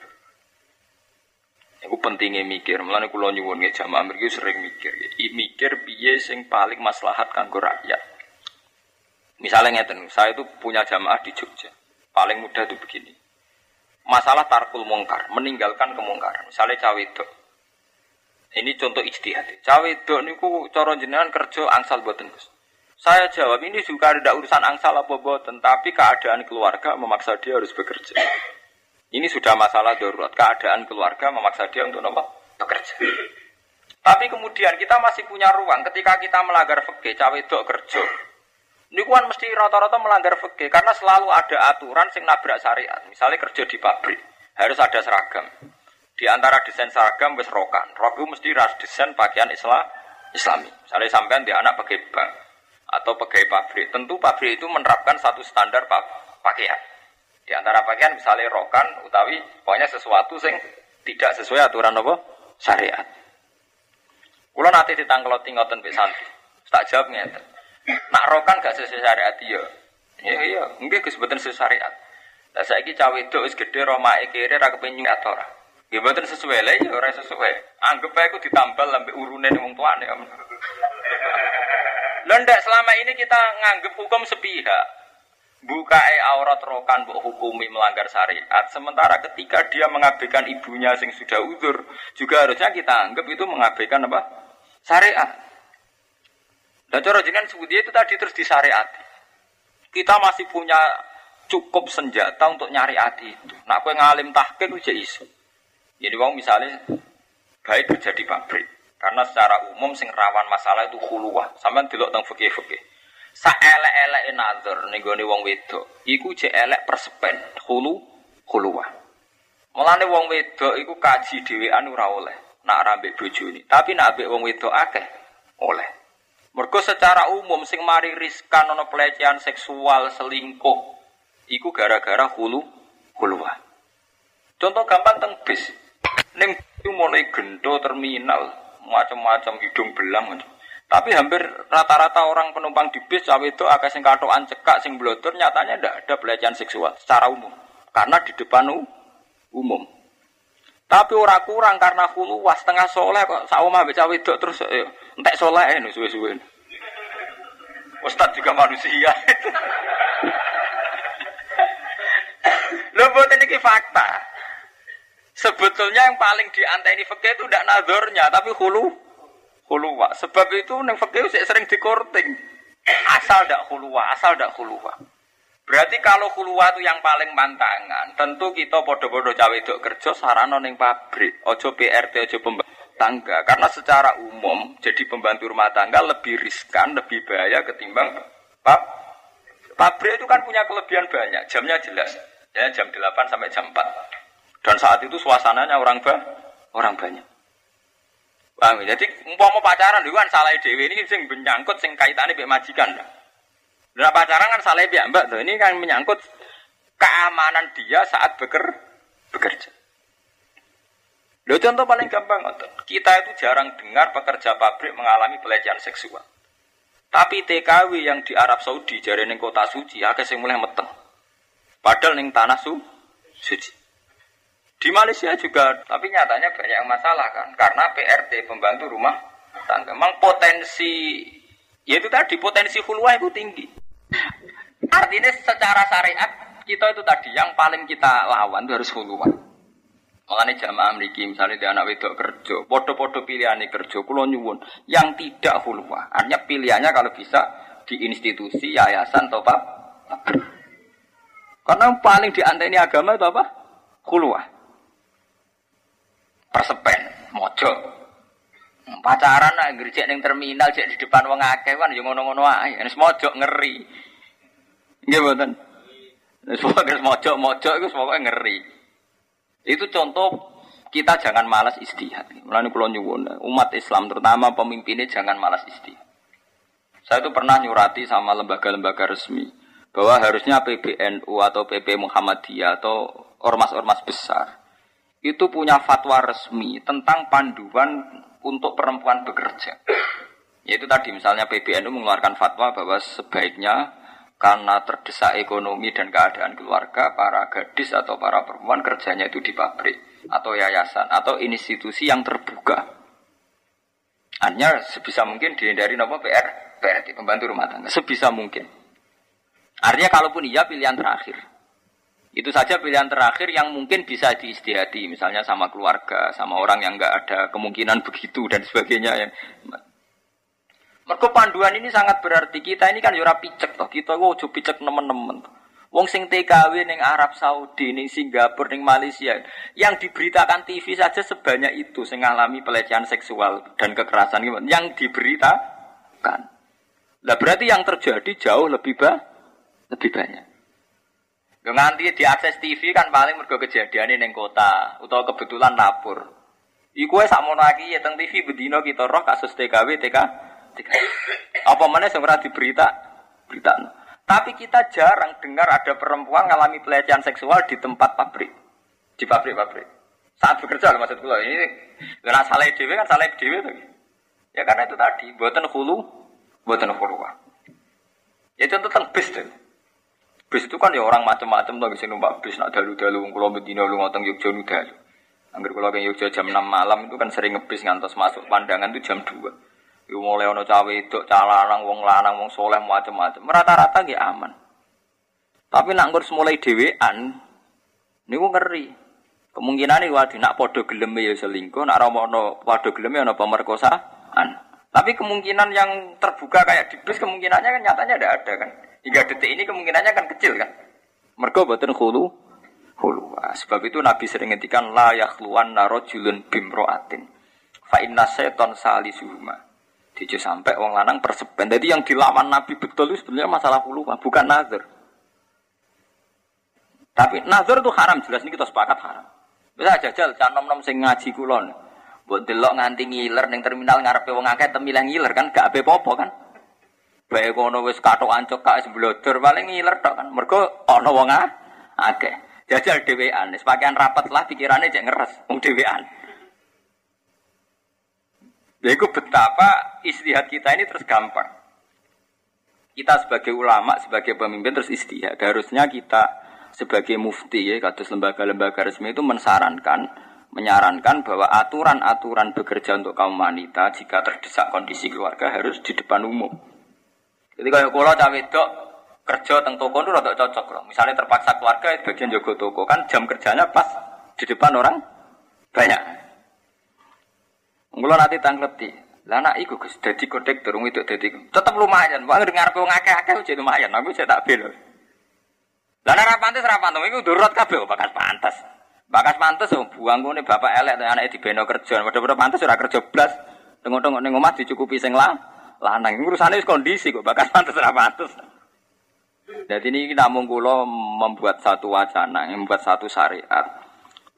Iku pentingnya mikir, mulane kula nyuwun nggih jamaah mriki sering mikir. I, mikir piye sing paling maslahat kanggo rakyat. Misalnya ngeten, saya itu punya jamaah di Jogja. Paling mudah itu begini masalah tarkul mungkar, meninggalkan kemungkaran. Misalnya cawe itu. Ini contoh ijtihad. Cawe itu niku cara jenengan kerja angsal buatan Saya jawab ini juga ada urusan angsal apa buatan, tapi keadaan keluarga memaksa dia harus bekerja. Ini sudah masalah darurat. Keadaan keluarga memaksa dia untuk apa? bekerja. Tapi kemudian kita masih punya ruang ketika kita melanggar fikih cawe dok kerja. Ini kan mesti rata-rata melanggar fikih karena selalu ada aturan sing nabrak syariat. Misalnya kerja di pabrik harus ada seragam. Di antara desain seragam wis rokan. Rok mesti ras desain pakaian Islam Islami. Misalnya sampean di anak pakai bank atau pegawai pabrik, tentu pabrik itu menerapkan satu standar pakaian. Di antara pakaian misalnya rokan utawi pokoknya sesuatu sing tidak sesuai aturan apa? Syariat. Kulo nanti ditangkeloti ngoten mbek santri. Tak jawab ngeten. Nak rokan gak sesuai syariat ya. Ya iya, nggih Gus sesuai syariat. Lah saiki cawe wedok wis gedhe romake kere ra kepengin atau ora. Nggih mboten sesuai lah ya ora sesuai. Anggap ae ku ditambal lambe urune wong tuane. Lha selama ini kita nganggep hukum sepihak. Bukae aurat rokan mbok hukumi melanggar syariat. Sementara ketika dia mengabaikan ibunya sing sudah uzur, juga harusnya kita anggap itu mengabaikan apa? syariat. Dan cara jenengan sebut itu tadi terus disyariati. Kita masih punya cukup senjata untuk nyari hati itu. Nak kue ngalim tahqiq itu isu. Jadi wong misalnya baik kerja di pabrik. Karena secara umum sing rawan masalah itu huluwah. Sampai delok teng fikih-fikih. Sa elek-elek nazar ning wong wedok, iku je elek persepen, hulu huluwah. Mulane wong wedok iku kaji dhewean ora oleh nak rambek ini, Tapi nak ambek wong wedok akeh oleh. Mergo secara umum sing mari riskan ana pelecehan seksual selingkuh iku gara-gara hulu huluwa. Contoh gampang teng bis. Ning mulai gendo terminal macam-macam hidung belang Tapi hampir rata-rata orang penumpang di bis cawe itu akeh sing katokan cekak sing blotor nyatanya ndak ada pelecehan seksual secara umum. Karena di depan umum. Tapi ora kurang karena hulu was setengah soleh kok saumah baca wedok terus eh, entek soleh ini suwe-suwe. Ustad juga manusia. Lho buat ini fakta. Sebetulnya yang paling dianteni fakir itu tidak nazarnya, tapi hulu hulu wa. Sebab itu neng fakir sering dikorting. Asal tidak hulu wa, asal tidak hulu wa. Berarti kalau huluwa itu yang paling mantangan, tentu kita podo-podo cawe itu kerja sarana ning pabrik, ojo PRT, ojo pembantu tangga. Karena secara umum jadi pembantu rumah tangga lebih riskan, lebih bahaya ketimbang pab. Pabrik itu kan punya kelebihan banyak, jamnya jelas, ya jam 8 sampai jam 4. Dan saat itu suasananya orang ba orang banyak. Paham ya? Jadi umpama pacaran itu kan salah dewi ini sing menyangkut sing kaitannya mbek majikan. Nah pacaran kan salah ya mbak tuh. Ini kan menyangkut keamanan dia saat beker, bekerja. Lo contoh paling gampang Kita itu jarang dengar pekerja pabrik mengalami pelecehan seksual. Tapi TKW yang di Arab Saudi jari kota suci, akeh sing mulai meteng. Padahal neng tanah su, suci. Di Malaysia juga, tapi nyatanya banyak masalah kan, karena PRT pembantu rumah tangga. Memang potensi, ya itu tadi potensi hulwa itu tinggi. Artinya secara syariat kita itu tadi yang paling kita lawan itu harus huluan. Makanya jamaah memiliki misalnya di anak wedok kerja, podo-podo pilihan kerja, kulo nyuwun yang tidak huluwa. Artinya pilihannya kalau bisa di institusi, yayasan atau apa? Karena paling dianteni agama itu apa? Huluwa. Persepen, mojo. Pacaran nak gerjek ning terminal, cek di depan wong akeh kan yo ngono-ngono ae. Wis mojo ngeri. Nggih mboten. Wis pokoke mojo-mojo iku pokoke ngeri. Itu contoh kita jangan malas istihad. Mulane kula nyuwun umat Islam terutama pemimpinnya jangan malas istihad. Saya itu pernah nyurati sama lembaga-lembaga resmi bahwa harusnya PBNU atau PP Muhammadiyah atau ormas-ormas besar itu punya fatwa resmi tentang panduan untuk perempuan bekerja. Yaitu tadi misalnya PBNU mengeluarkan fatwa bahwa sebaiknya karena terdesak ekonomi dan keadaan keluarga, para gadis atau para perempuan kerjanya itu di pabrik atau yayasan atau institusi yang terbuka. Hanya sebisa mungkin dihindari nopo PR, PR pembantu rumah tangga sebisa mungkin. Artinya kalaupun iya pilihan terakhir. Itu saja pilihan terakhir yang mungkin bisa diistihati, misalnya sama keluarga, sama orang yang nggak ada kemungkinan begitu dan sebagainya. Mereka panduan ini sangat berarti kita ini kan yura picek toh kita ojo picek nemen-nemen. Wong sing TKW ning Arab Saudi, ning Singapura, ning Malaysia, yang diberitakan TV saja sebanyak itu sing ngalami pelecehan seksual dan kekerasan yang diberitakan. Lah berarti yang terjadi jauh lebih ba lebih banyak. Nganti diakses TV kan paling mergo kejadian ning kota utawa kebetulan lapor. Iku wis sakmono iki ya teng TV bedino kita roh kasus TKW TK. Apa mana sing ora diberita berita. Tapi kita jarang dengar ada perempuan mengalami pelecehan seksual di tempat pabrik. Di pabrik-pabrik. Saat bekerja loh maksud gue. Ini karena salah dewe kan salah dewe tuh. Ya karena itu tadi, buatan hulu, buatan hulu. Ya contoh tentang bis. Bis itu kan ya orang macam-macam tuh bisa numpak bis nak dalu-dalu kalau bedino lu ngotong Yogyo nu dalu. Angger kalau ke Yogyo jam 6 malam itu kan sering ngebis ngantos masuk pandangan itu jam 2. Iku mulai ono cawe itu, calanang, wong lanang, wong soleh macam-macam. Rata-rata gak aman. Tapi nak ngurus mulai dewean, niku ngeri. Kemungkinan ini wadi nak podo gelem ya selingkuh, nak romono podo gelem ya pemerkosaan. Tapi kemungkinan yang terbuka kayak di bis kemungkinannya kan nyatanya ada ada kan. Hingga detik ini kemungkinannya kan kecil kan. Mergo boten hulu hulu. Sebab itu Nabi sering ngetikan la yakhluwan narojulun bimroatin. Fa inna seton salisuhuma. Dijo sampai wong lanang persepen. Jadi yang dilawan Nabi betul itu sebenarnya masalah puluhan, bukan nazar. Tapi nazar itu haram jelas ini kita sepakat haram. Bisa jajal canom nom sing ngaji kulon. Buat delok nganti ngiler neng terminal ngarepe wong akeh temil ngiler kan gak ape popo kan. Bae kono wis ancuk kak seblodor paling ngiler tok kan. Mergo ana wong akeh. Jajal dhewean, wis pakaian rapat lah pikirane cek ngeres wong dhewean. Yaitu betapa istihad kita ini terus gampang. Kita sebagai ulama, sebagai pemimpin terus istihad. Harusnya kita sebagai mufti ya, kados lembaga-lembaga resmi itu mensarankan, menyarankan bahwa aturan-aturan bekerja untuk kaum wanita jika terdesak kondisi keluarga harus di depan umum. Jadi kalau kalau cawe dok kerja teng toko itu rada cocok loh. Misalnya terpaksa keluarga bagian jago toko kan jam kerjanya pas di depan orang banyak. Mula nanti tangleti. Lah anak iku Gus dadi kondektor itu dadi tetep lumayan. Wong ngarepe wong akeh-akeh jadi lumayan. Aku saya tak bel. Lah nek ra pantes ra pantes iku durut kabeh kok bakas pantes. Bakas pantes oh, buang ngene bapak elek anake dibeno kerja. Padha-padha pantes ora kerja blas. Tengok-tengok ning dicukupi sing lah. Lanang urusane wis kondisi kok bakas pantes ra pantes. Jadi ini kita kula membuat satu wacana, membuat satu syariat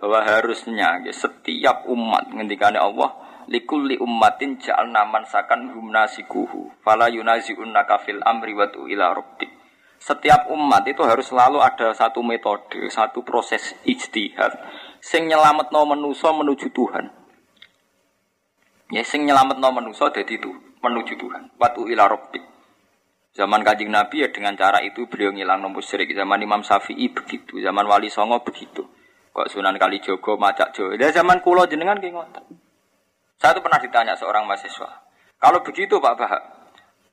bahwa harusnya ya, setiap umat ngendikane Allah likulli ummatin ja'alna mansakan hum nasikuhu fala yunazi'unnaka fil amri wa ila rabbik setiap umat itu harus selalu ada satu metode, satu proses ijtihad sing nyelametno manusa menuju Tuhan. Ya sing nyelametno manusa dadi itu menuju Tuhan. Watu ila rabbik. Zaman Kanjeng Nabi ya dengan cara itu beliau ngilang nomor musyrik. Zaman Imam Syafi'i begitu, zaman Wali Songo begitu. Kok Sunan Kalijogo macak Jo. Ya zaman kula jenengan ki ngoten. Saya tuh pernah ditanya seorang mahasiswa, kalau begitu Pak Bahak,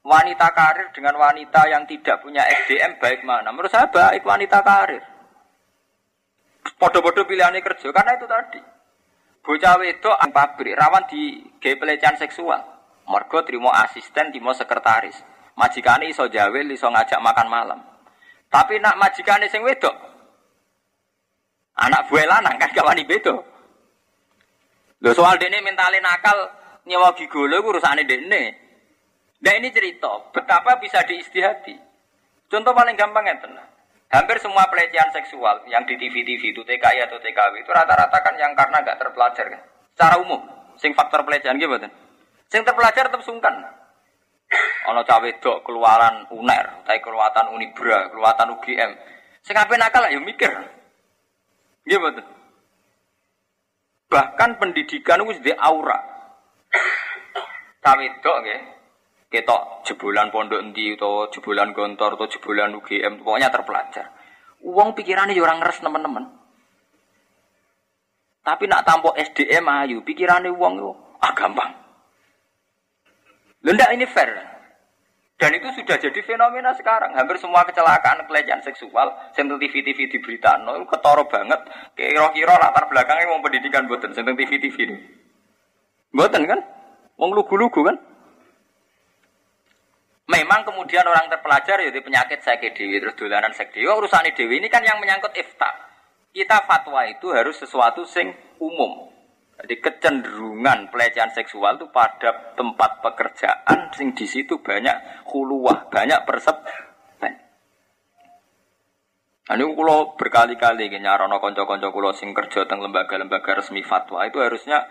wanita karir dengan wanita yang tidak punya SDM baik mana? Menurut saya baik wanita karir. Podo-podo pilihannya kerja karena itu tadi. Bocah wedok pabrik rawan di gay pelecehan seksual. Mergo terima asisten, terima sekretaris. Majikane iso jawel, iso ngajak makan malam. Tapi nak majikane sing wedok, anak buah lanang kan kawani bedo. Lho soal dene mentale nakal nyewa gigolo iku urusane dene. Nah ini cerita betapa bisa diistihati. Contoh paling gampang ya tenang. Hampir semua pelecehan seksual yang di TV-TV itu TKI atau TKW itu rata-rata kan yang karena nggak terpelajar kan. Secara umum, sing faktor pelecehan gitu Sing terpelajar tetap sungkan. Ono cawe dok keluaran UNER, tapi keluatan Unibra, keluatan UGM. Sing ape nakal ya mikir. Gimana? Bahkan pendidikan itu di aura. Cawe dok nggih. Ketok jebolan pondok endi atau jebolan gontor atau jebolan UGM pokoknya terpelajar. Uang pikirannya ya orang ngeres teman-teman. Tapi nak tampok SDM ayu, pikirannya uang itu ah gampang. Lendak ini fair. Dan itu sudah jadi fenomena sekarang. Hampir semua kecelakaan pelecehan seksual, sentuh TV TV di berita, no, ketoro banget. Kira-kira latar belakangnya mau pendidikan buatan, sentuh TV TV ini. Buatan kan? Wong lugu-lugu kan? Memang kemudian orang terpelajar ya penyakit sakit dewi terus dolanan sek dewi. Urusan dewi ini kan yang menyangkut ifta. Kita fatwa itu harus sesuatu sing umum. Jadi kecenderungan pelecehan seksual itu pada tempat pekerjaan sing di situ banyak huluwah, banyak persep. Nah, ini kalau berkali-kali nyarono konco-konco kulo sing kerja teng lembaga-lembaga resmi fatwa itu harusnya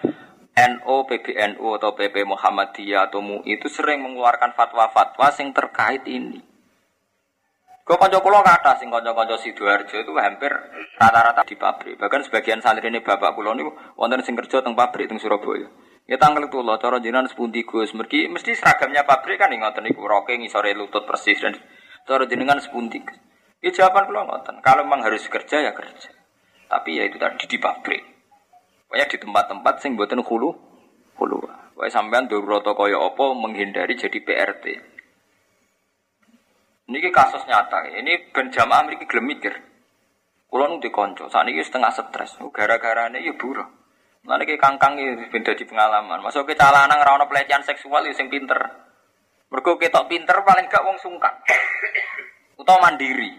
NO, PBNU atau PP Muhammadiyah atau MUI itu sering mengeluarkan fatwa-fatwa sing terkait ini. Kau konco kulo kata sing konco-konco sidoarjo itu hampir rata-rata di pabrik. Bahkan sebagian santri ini bapak kulo ini wonten sing kerja teng pabrik teng Surabaya. Ya tanggal itu loh, cara jinan sepundi gus. Mergi mesti seragamnya pabrik kan ngoten niku roke ngisore lutut persis dan cara jenengan sepundi. Ya jawaban kulo ngoten. Kalau memang harus kerja ya kerja. Tapi ya itu tadi di pabrik. Pokoknya di tempat-tempat sing buatan hulu, hulu. Pokoknya sampean roto kaya apa menghindari jadi PRT. Ini kasus nyata. Ini benjamaah mereka gelem mikir. Kulo nu dikonco, ini setengah stres. Gara-gara ini ya buruh. Nanti kayak kangkang ini beda di pengalaman. Masuk ke calana ngerawat pelecehan seksual ya sing pinter. Mergo ketok pinter paling gak wong sungkan. Utama mandiri.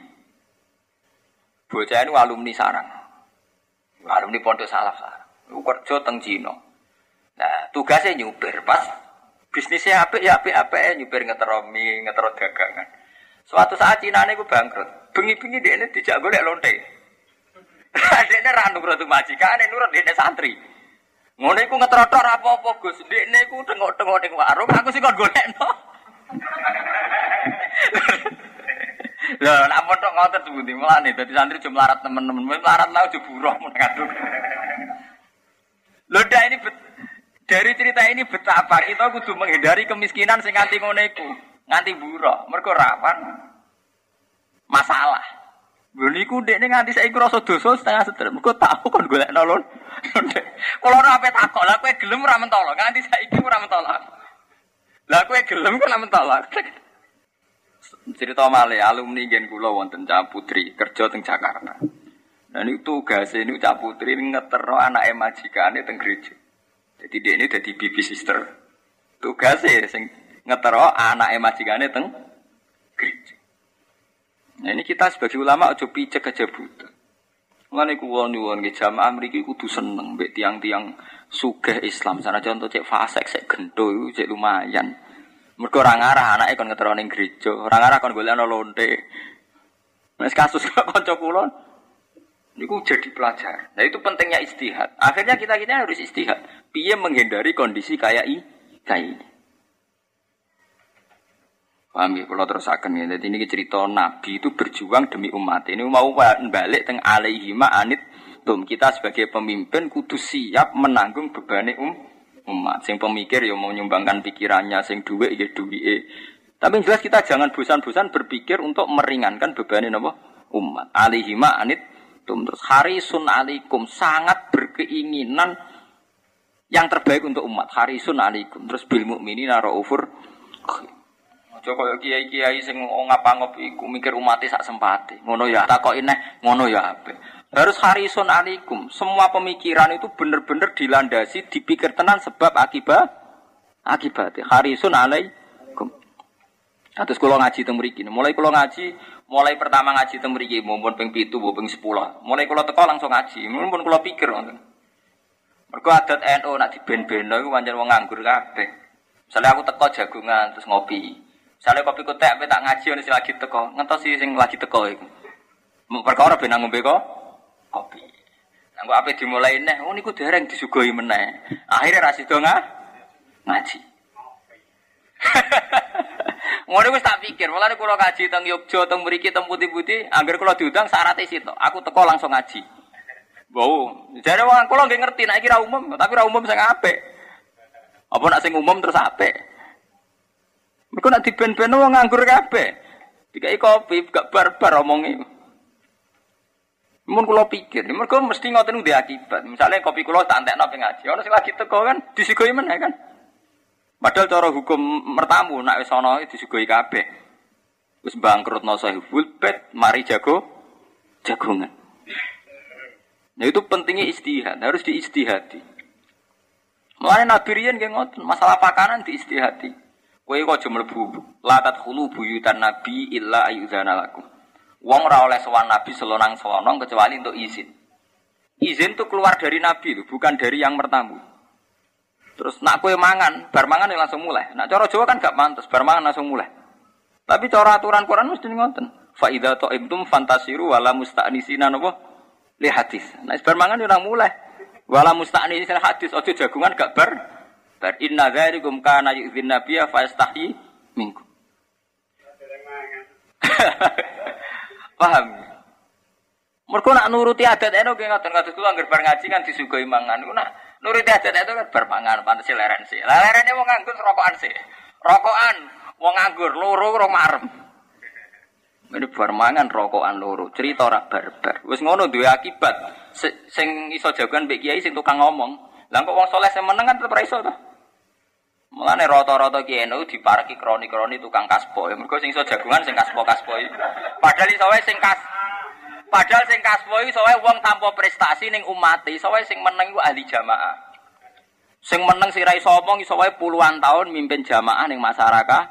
Bocah ini alumni sarang. Alumni pondok salaf sarang kerja teng Cina. Nah, tugasnya nyupir pas bisnisnya apa ya apa apa nyupir ngetero mie, ngetero dagangan. Suatu saat Cina ini gue bangkrut. Bengi-bengi dia ini dijak golek lonte. dia ini ra nurut majikan, ini nurut dia santri. Ngono iku ngetrotor apa-apa Gus. Ndekne iku tengok-tengok ning warung, aku sih kon golekno. Lah, nak mondok ngoten sebuti mulane dadi santri cuma larat temen-temen. Melarat lah aja buruh ngaduk. Loda ini bet, dari cerita ini betapa kita kudu menghindari kemiskinan sing nganti ngono iku, nganti buruh, mergo rawan masalah. Lho niku ndekne nganti saiki rasa dosa setengah seter. Mergo tahu kon golek nolon. Kalau ora ape takok, lah kowe gelem ora mentolo, nganti saiki ora mentolo. Lah kowe gelem kok ora mentolo. Cerita malih alumni gen kula wonten Cah Putri kerja teng Jakarta. Nah ini tugas ini Cak Putri ngetero anak majikane teng gereja. Jadi dia ini jadi bibi sister. Tugasnya sing ngetero anak majikane teng gereja. Nah ini kita sebagai ulama ojo picek aja buta. Mulane kulo nyuwun nggih jamaah mriki kudu seneng mbek tiang-tiang sugih Islam. Sana contoh cek fasek cek gento cek lumayan. Mergo ora ngarah anake kon ngetero ning gereja, ora ngarah kon golek ana lonte. Wis kasus kok kanca kula Niku jadi pelajar. Nah itu pentingnya istihad. Akhirnya kita kita harus istihad. Piye menghindari kondisi kayak ini. Paham ya, kalau terus akan ya. Jadi ini cerita Nabi itu berjuang demi umat. Ini mau balik teng alaihima anit tum. Kita sebagai pemimpin kudu siap menanggung beban um, umat. Sing pemikir ya mau menyumbangkan pikirannya, sing duwe ya duwe. Tapi jelas kita jangan bosan-bosan berpikir untuk meringankan beban ini umat. Alaihima anit tum terus harisun alikum sangat berkeinginan yang terbaik untuk umat harisun alikum terus bil mukminina raufur Joko kiai kiai sing ngapa ngopi iku mikir umat sak sempati ngono ya kok ini ngono ya ape harus harisun alikum semua pemikiran itu benar-benar dilandasi dipikir tenan sebab akibat akibat harisun alaikum Terus kalau ngaji temu mulai kalau ngaji Mulai pertama ngaji teng mriki mumpun ping 7 ping 10. Mulai kula teko langsung ngaji. Mumpun kula pikir ngoten. Mergo adat NU nak diben-beno iku pancen wong nganggur kabeh. Misalnya aku teko jagungan terus ngopi. Misalnya kopi kutek apa tak ngaji sing lagi teko, ngentos sing lagi teko iku. Perkara ben ngombe kok kopi. Nanggo ape dimulai neh, oh niku dereng disugoi meneh. Akhirnya ra sida ngaji. Ngono wis tak pikir, mulane kula kaji teng Yogya, teng mriki teng putih-putih, angger kula diundang syaratnya situ. Aku teko langsung ngaji. Wow, jare wong kula nggih ngerti nek iki umum, tapi ra umum sing apik. Apa nak sing umum terus apik? Mergo nak diben-ben wong nganggur kabeh. Dikai kopi gak barbar omongi. Mun kula pikir, mergo mesti ngoten ndek akibat. Misalnya kopi kula tak entekno ping ngaji, ono sing lagi teko kan disigoi meneh kan. Padahal cara hukum mertamu nak wis ana disugoi kabeh. Wis bangkrut no sahibul bet, mari jago jagongan. Nah itu pentingnya istihad, harus diistihati. Mulai Nabi Rian nggih ngoten, masalah pakanan diistihati. Kowe kok aja mlebu. La tadkhulu buyutan nabi illa ayyuzana lakum. Wong ora oleh sowan nabi selonang-selonong kecuali untuk izin. Izin tuh keluar dari nabi itu, bukan dari yang bertamu. Terus nak kue mangan, bar mangan ya langsung mulai. Nak cara Jawa kan gak mantas, bar mangan langsung mulai. Tapi cara aturan Quran mesti ngoten. Fa idza ta'imtum fantasiru wala musta'nisina napa li hadis. Nah bar mangan ya mulai. Wala musta'nisina hadis, ojo jagungan gak bar bar inna dzalikum kana yu'dhin nabiyya fa yastahi minkum. Paham? Mergo nak nuruti adat eno ge ngoten kados kula anggere bar ngaji kan disugoi mangan. Iku nak nuruti adat itu kan bar mangan pantes leren sih. Lah lerene wong nganggur rokokan sih. Rokokan wong nganggur loro ora marem. Ini bar mangan rokokan loro. Cerita ora barbar. Wis ngono duwe akibat. Sing iso jagoan mbek kiai sing tukang ngomong. Lah kok wong soleh sing meneng kan tetep ra iso. Mulane rata-rata kiai nu diparki kroni-kroni tukang kaspo. Ya mergo sing iso jagungan sing kaspo-kaspo. Padahal iso wae sing kas Padahal sing kaspo iki iso tanpa prestasi ning umat, iso wae sing meneng iku ahli jamaah. Sing meneng sira iso omong iso puluhan tahun mimpin jamaah ning masyarakat.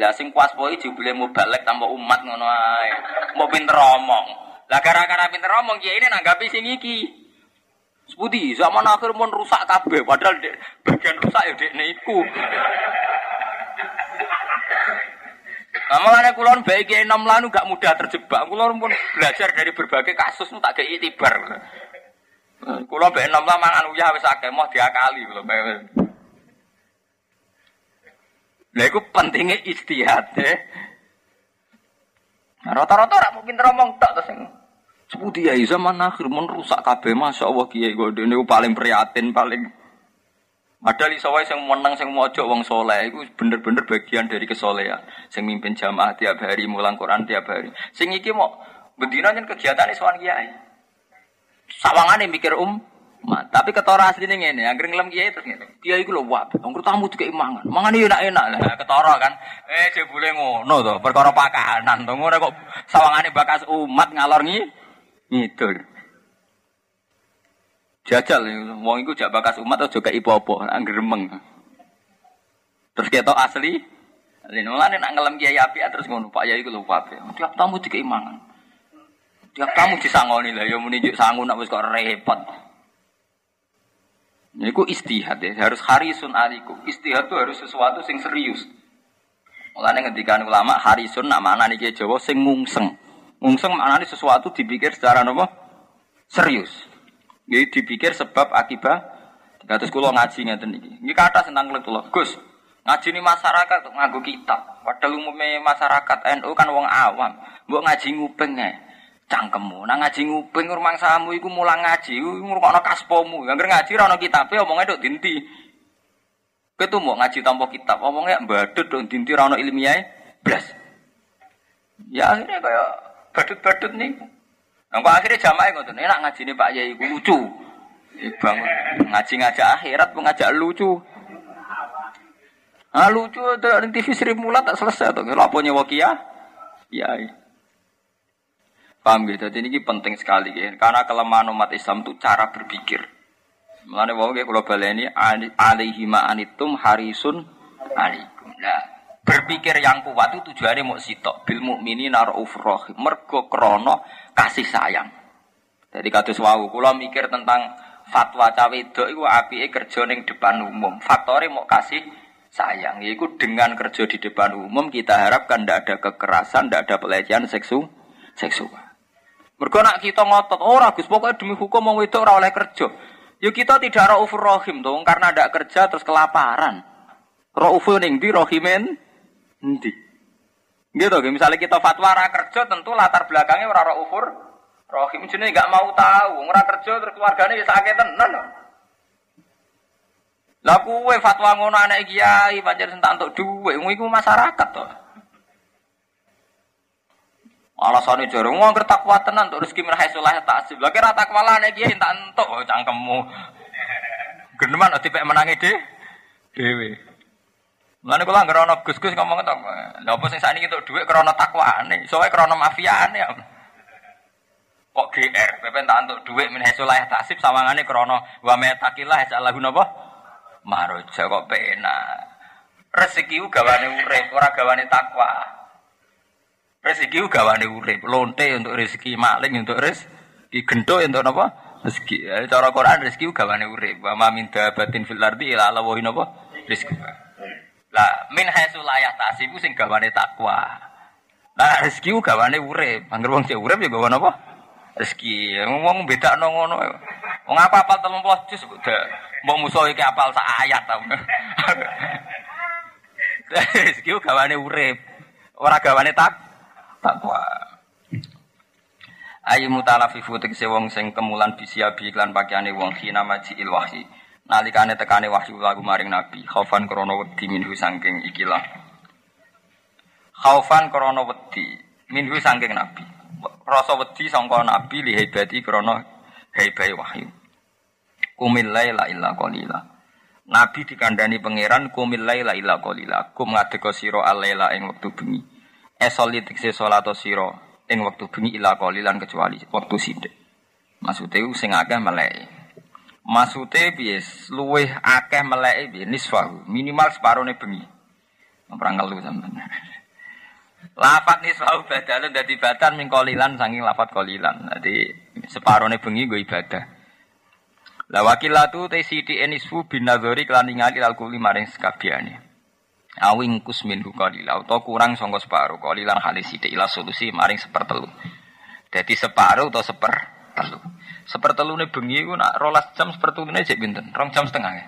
Lah sing kaspo iki jebule mubalek tanpa umat ngono ae. Mau pinter omong. Lah gara-gara pinter omong kiai ini nanggapi sing iki. Seputi zaman akhir mau rusak kabeh padahal dek, bagian rusak ya dek niku. Nah, makanya kulon baik enam lanu gak mudah terjebak. Kulon pun belajar dari berbagai kasus tak kayak itibar. Kulon baik enam lanu mangan uyah wis akeh mau diakali kulon Nah, itu pentingnya istihad ya. Rata-rata rak mungkin teromong tak terus Seputi ya zaman akhir mun rusak kabeh Masya Allah kiai gue ini paling prihatin paling ada li sawai yang menang yang mojok wong soleh itu bener-bener bagian dari kesolehan. Sing mimpin jamaah tiap hari, mulang Quran tiap hari. Sing iki mau bedina nih kegiatan sowan kiai. Sawangane mikir um, Ma, tapi ketora asli nih ini, yang ngelem kiai terus ngene. Kiai gue loh wab, wong tamu juga imangan. Mangan enak-enak lah, ketora kan. Eh, jebule ngono to, perkara pakanan to. Ngono kok sawangane bakas umat ngalor ngi Ngidul. Jajal, wong iku jak bakas umat atau juga ipo apa, angger remeng. Terus kita asli, Lain mulane nak ngelem kiai api terus ngono Pak Yai iku lho. Tiap tamu dikeimangan. Tiap tamu disangoni lah ya muni sangu nak wis kok repot. Niku istihad ya, harus harisun aliku. Istihad itu harus sesuatu sing serius. Mulane ngendikan ulama harisun nak mana nih Jawa sing ngungseng. Ngungseng maknanya sesuatu dipikir secara apa? Serius. Jadi dipikir sebab akibat. Terus kulo ngaji ngeten iki. Ini kata tentang kulo. Gus, ngaji ini masyarakat tuh nganggo kitab. Padahal umumnya masyarakat NU kan wong awam. Mbok ngaji ngupeng ya. Cangkemmu, nah ngaji ngupeng rumang samu iku mulang ngaji, ngurungokno kaspomu. Yang ngaji ra ono kitabe omongnya dok dinti. Ketemu ngaji tanpa kitab, omongnya badut dong dinti ra ono ilmiah blas. Ya akhirnya kayak badut-badut nih. Nggak akhirnya jamaah ngoten, enak ngaji nih Pak Yai lucu. Bang ngaji ngajak akhirat mengajak lucu. Ah lucu ada TV Sri Mulat tak selesai tuh. Kalau nyewa kia? Ya. Paham gitu. Jadi ini penting sekali ya. Karena kelemahan umat Islam itu cara berpikir. Mulane wau kalau baleni alaihi ma'anitum harisun alaikum. Nah, berpikir yang kuat itu tujuannya mau sitok. Bil mukmini ufroh. Mergo krono kasih sayang. Jadi kados wau kula mikir tentang fatwa cawe itu iku apike kerja ning depan umum. Faktore mau kasih sayang. Yaitu dengan kerja di depan umum kita harapkan tidak ada kekerasan tidak ada pelecehan seksu seksual. Mergo nak kita ngotot ora oh, Gus pokoknya demi hukum mau itu ora oleh kerja. Yuk kita tidak raufur rohim dong karena tidak kerja terus kelaparan. Raufur ning di rohimen Nanti. Gitu, misalnya kita fatwa ra kerja tentu latar belakangnya ora ora ufur rohim jenenge gak mau tahu, ora kerja terus keluargane ya sakit tenan. Lah kuwe fatwa ngono anak kiai pancen sentak untuk dhuwit, iku masyarakat to. Alasane jare wong anggere takwa tenan untuk rezeki min haisulah ta'sib. Lah kira takwa lah anak kiai entak entuk oh, cangkemmu. Geneman dipek menangi dhewe. Mulane kula anggere ana Gus-gus ngomong to. Lha apa sing sakniki entuk dhuwit krana takwane, soalnya krana mafiane. Kok GR, pepen tak entuk dhuwit min hasulah tasib sawangane krana wa metakilah jalahu napa? Maroja kok penak. Rezeki gawane urip, ora gawane takwa. Rezeki gawane urip, lonte untuk rezeki, maling untuk rezeki, gento untuk apa? Rezeki. Ya, cara Quran rezeki gawane urip. Wa ma min dabatin fil ardi ila Allah wa napa? Rezeki. Lah min haitsu la yahtasibu sing gawane takwa. Lah rezeki ku gawane urip. Angger wong cek urip ya gawane apa? Rezeki. Wong bedakno ngono. Wong apa apal 30 juz mbok musuh iki apal sak ayat ta. Rezeki ku gawane urip. Ora gawane tak takwa. Ayu mutalafifu tegese wong sing kemulan bisiabi iklan pakaiane wong khina maji il wahyi. Nalikane tekane wahyu lagu maring nabi, khaufan krana wedi minhu saking ikilah. Khaufan krana wedi minhu saking nabi. Rasa wedi sangka nabi li hebati krana hebai wahyu. Kumil laila illa qalila. Nabi dikandani pangeran kumil laila illa qalila. Kum ngadeka sira alaila ing wektu bengi. Esoli tikse salat sira ing wektu bengi illa qalilan kecuali wektu sithik. Maksude sing akeh meleki. Maksude piye? Luwih akeh meleki piye? Nisfahu, minimal separone bengi. Ora ngelu sampean. Lafat nisfahu badalun dadi badan min qalilan saking lafat qalilan. Dadi separone bengi nggo ibadah. La wakilatu te siti enisfu bin nadhari kelan ningali lal kuli maring sekabiane. Awing kusmin qalila utawa kurang sangka separo qalilan halis sithik ila solusi maring sepertelu. Dadi separo atau seper telu. Sepertelune bengi ku nak rolas jam sepertelune jek pinten? Rong jam setengah ya.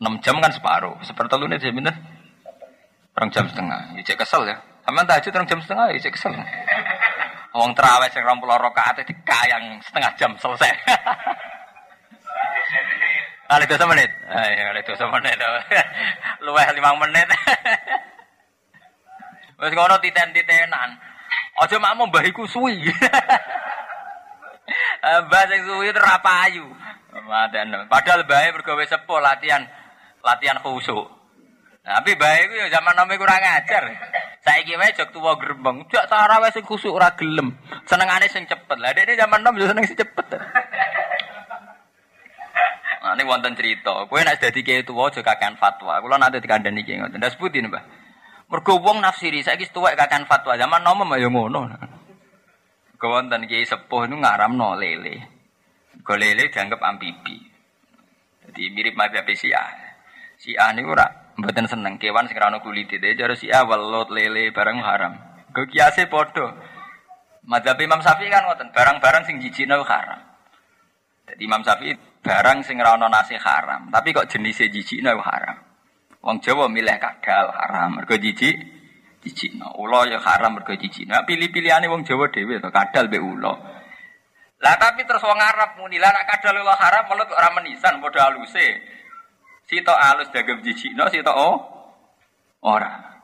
6 jam kan separo. Sepertelune jek pinten? Rong jam setengah. Ya cek kesel ya. Sampeyan tahajud rong jam setengah ya cek kesel. Wong terawih sing 20 rakaat dikayang setengah jam selesai. Kali dosa menit. Ayo kali dosa menit. Luweh lima menit. Wes ngono titen-titenan. Aja makmu mbahiku suwi. Mbah sing suwi terapayu. Madan. Padahal bae mergo wis sepuh latihan latihan khusuk. Tapi bae iku ya zaman nome kurang ajar. Saiki wae jog tuwa grembeng. Jak tarawih sing khusuk ora gelem. Senengane sing cepet. Lah dekne zaman nom yo seneng sing cepet. Nah, ini wonten cerita. Kowe nek dadi kiai tuwa aja kakean fatwa. Kula nate dikandani kiai ngoten. Ndas putih Mbah. Mergo wong nafsiri saiki tuwek kakean fatwa. Zaman nom ya ngono. Mergo wonten kiai sepuh itu ngaramno lele. Go lele dianggap amfibi. Jadi mirip madzhab Syiah. Syiah niku ora mboten seneng kewan sing ora ono kulite. Dadi cara Syiah welut lele barang haram. Go kiase padha. Madzhab Imam Syafi'i kan ngoten, barang-barang sing jijikno haram. Jadi Imam Syafi'i barang sing ora ono nasi haram, tapi kok jenisnya jijikno haram. Wong Jawa milih kadal haram, mergo jijik jijikno. Ula ya haram mergo jijikno. Pilih-pilihane wong Jawa dhewe to kadal be ula. Lah tapi terus wong Arab muni lah kadal ula haram melut ora menisan padha aluse. Sito alus dagem jijikno, sito oh ora.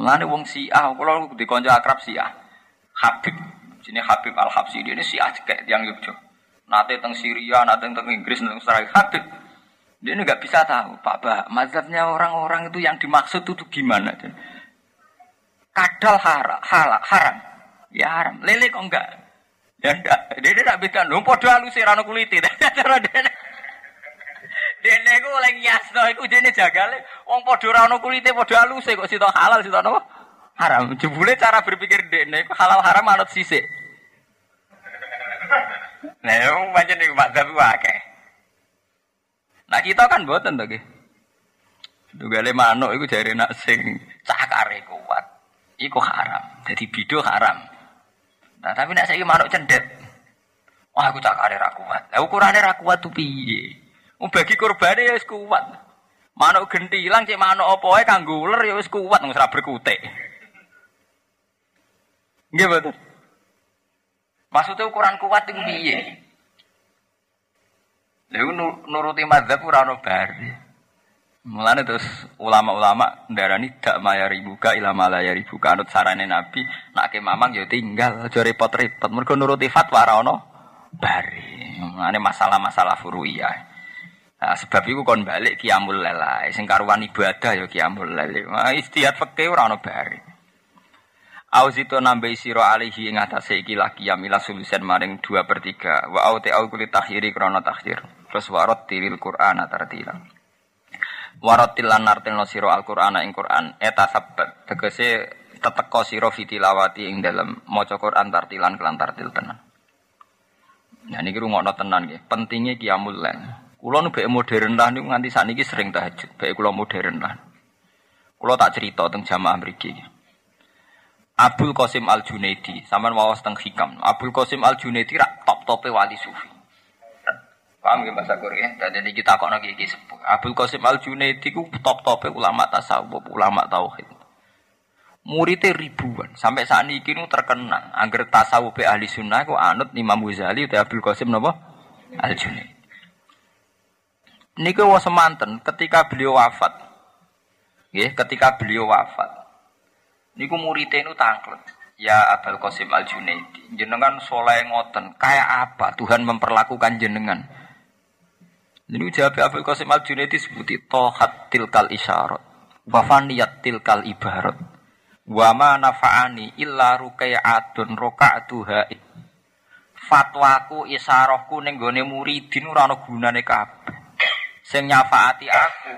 Mulane wong Syiah, kula dikonco akrab Syiah. Habib, sini Habib Al Habsi dia ini Syiah cekek tiang Yogyakarta. Nate teng Syria, nate teng Inggris, teng Australia. Habib. Dia ini nggak bisa tahu, Pak Bah, mazhabnya orang-orang itu yang dimaksud itu gimana? Kadal haram, halal, haram. Ya haram. Lele kok enggak? Ya enggak. Dia tidak bisa. Lu podo halus rano kuliti. Cara dia Dene iku oleh ngiasno iku dene jagale wong padha ora ono kulite padha aluse kok sita halal sita napa? Haram. Jebule cara berpikir dene iku halal haram anut sisik. Nah, macam ni madzhab akeh. Nah kita kan boten to nggih. Dugale manuk iku jare nak sing cakare kuat. Iku haram. Jadi bido haram. Nah tapi nak saiki manuk cendet. Wah aku cakare ra kuat. Lah ukurane ra kuat tuh piye? Wong bagi kurbane ya wis kuat. Manuk gentilang cek manuk apa wae kanggo uler ya wis kuat wis ra berkutik. Nggih. Maksudnya ukuran kuat itu piye? Lalu nuruti madzhab ora ono bari. Mulane terus ulama-ulama ndarani dak mayari buka ilama layari buka anut sarane Nabi nak ke mamang ya tinggal aja repot-repot mergo nuruti fatwa ora ono bari. Mulane masalah-masalah furu'iyah. Nah, sebab itu kon balik kiamul lelai sing karuan ibadah ya kiamul lelai. Nah, istihad fikih ora ono bari. Auzito nambahi siro alihi ing atase iki laki yamila sulusen maring 2 per 3 wa au te au kulit takhiri krono takhir terus warot tiril Qur'an tartila Waratil lan nartilno sira Al-Qur'an ing Qur'an eta sabat tegese teteka sira fitilawati ing dalem maca Qur'an tartilan kelan tartil tenan. Nah niki rungokno tenan nggih, pentinge qiyamul lail. Kula nu modern lah niku nganti sakniki sering tahajud, bae kula modern lah. Kula tak cerita tentang jamaah mriki. Abdul Qasim Al Junaidi, sampean wawas teng hikam. Abdul Qasim Al Junaidi rak top-tope wali sufi. Paham ya bahasa Korea? Dan ini kita kok lagi sepuh. Abdul Qasim Al Junaidi ku top top ulama tasawuf, ulama tauhid. Muridnya ribuan. Sampai saat ini kini terkenal. Angger tasawuf ahli sunnah ku anut Imam Ghazali atau Abdul Qasim napa? Al Junaidi. Niku was semanten ketika beliau wafat. Ya, ketika beliau wafat. Niku muridnya itu tangklet. Ya Abdul Qasim Al Junaidi, jenengan soleh ngoten, kayak apa Tuhan memperlakukan jenengan? Ini jawab Abdul Qasim Al Junaidi sebuti tohat tilkal isyarat, wafaniyat tilkal ibarat, wama nafaani illa rukai'atun roka'atuha fatwaku isarohku ning gone muridin ora ana gunane kabeh. Sing nyafaati aku.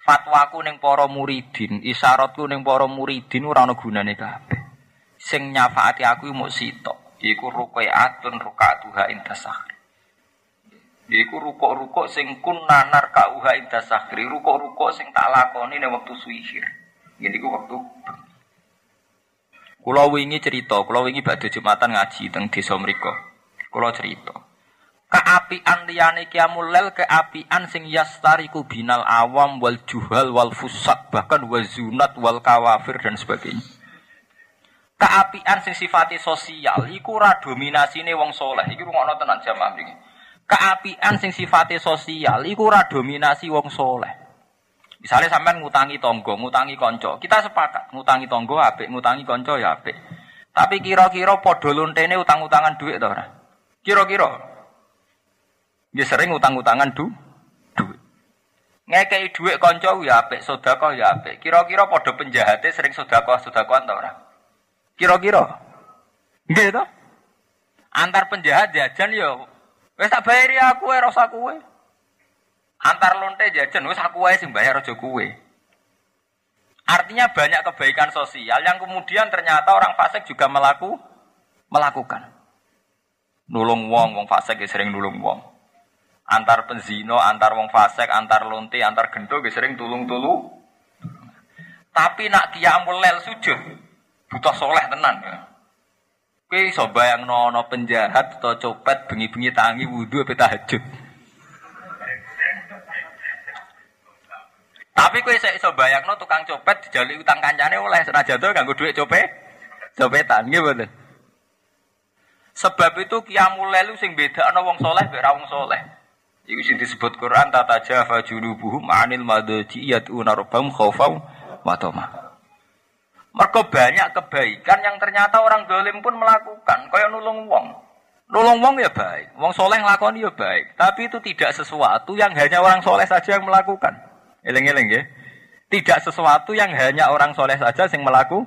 Fatwaku ning para muridin, isyaratku ning para muridin ora ana gunane kabeh. Sing nyafaati aku mung sitok, iku rukai'atun roka'atuha intasah. Yaiku rukuk-rukuk sing kun nanar kauha indah sakri, rukuk-rukuk sing tak lakoni ning waktu suihir. Ini ku waktu Kulo wingi cerita, kulo wingi badhe Jumatan ngaji teng desa mriku. Kulo cerita. Keapian liyane kiamul lel keapian sing yastariku binal awam wal juhal wal fusak bahkan wazunat wal kawafir dan sebagainya. Keapian sing sifatnya sosial iku ora dominasine wong soleh. Iki rungokno tenan jamaah keapian sing sifatnya sosial iku ora dominasi wong soleh. Misalnya sampean ngutangi tonggo, ngutangi konco, kita sepakat ngutangi tonggo apik, ngutangi konco ya apik. Tapi kira-kira padha lontene utang-utangan duit to ora? Kira-kira. Ya sering utang-utangan du duit. Ngekei duit konco ya apik, sedekah ya apik. Kira-kira padha penjahate sering sedekah-sedekahan to? Kira-kira. Nggih? Antar penjahat jajan ya Wes tak bayari aku wae rasa kowe. Antar lonte jajan wes aku wae sing bayar aja kowe. Artinya banyak kebaikan sosial yang kemudian ternyata orang fasik juga melaku melakukan. Nulung wong, wong fasik ya sering nulung wong. Antar penzino, antar wong fasik, antar lonte, antar gendo ya sering tulung-tulu. Tapi nak kiamul lel sujud, butuh soleh tenan ya. Kowe iso bayangno ana penjahat atau copet bengi-bengi tangi wudu apa tahajud. Tapi kowe iso iso bayangno tukang copet dijali utang kancane oleh senajan to nganggo dhuwit copet. Copetan nggih mboten. Sebab itu qiyamul lail sing bedakno wong soleh mek wong soleh. Iku sing disebut Quran tata jafa junubuhum anil madaji yatuna rabbahum wa. Mereka banyak kebaikan yang ternyata orang dolim pun melakukan. Kayak nulung wong. Nulung wong ya baik. Wong soleh ngelakoni ya baik. Tapi itu tidak sesuatu yang hanya orang soleh saja yang melakukan. Eleng-eleng ya. Tidak sesuatu yang hanya orang soleh saja yang melakukan.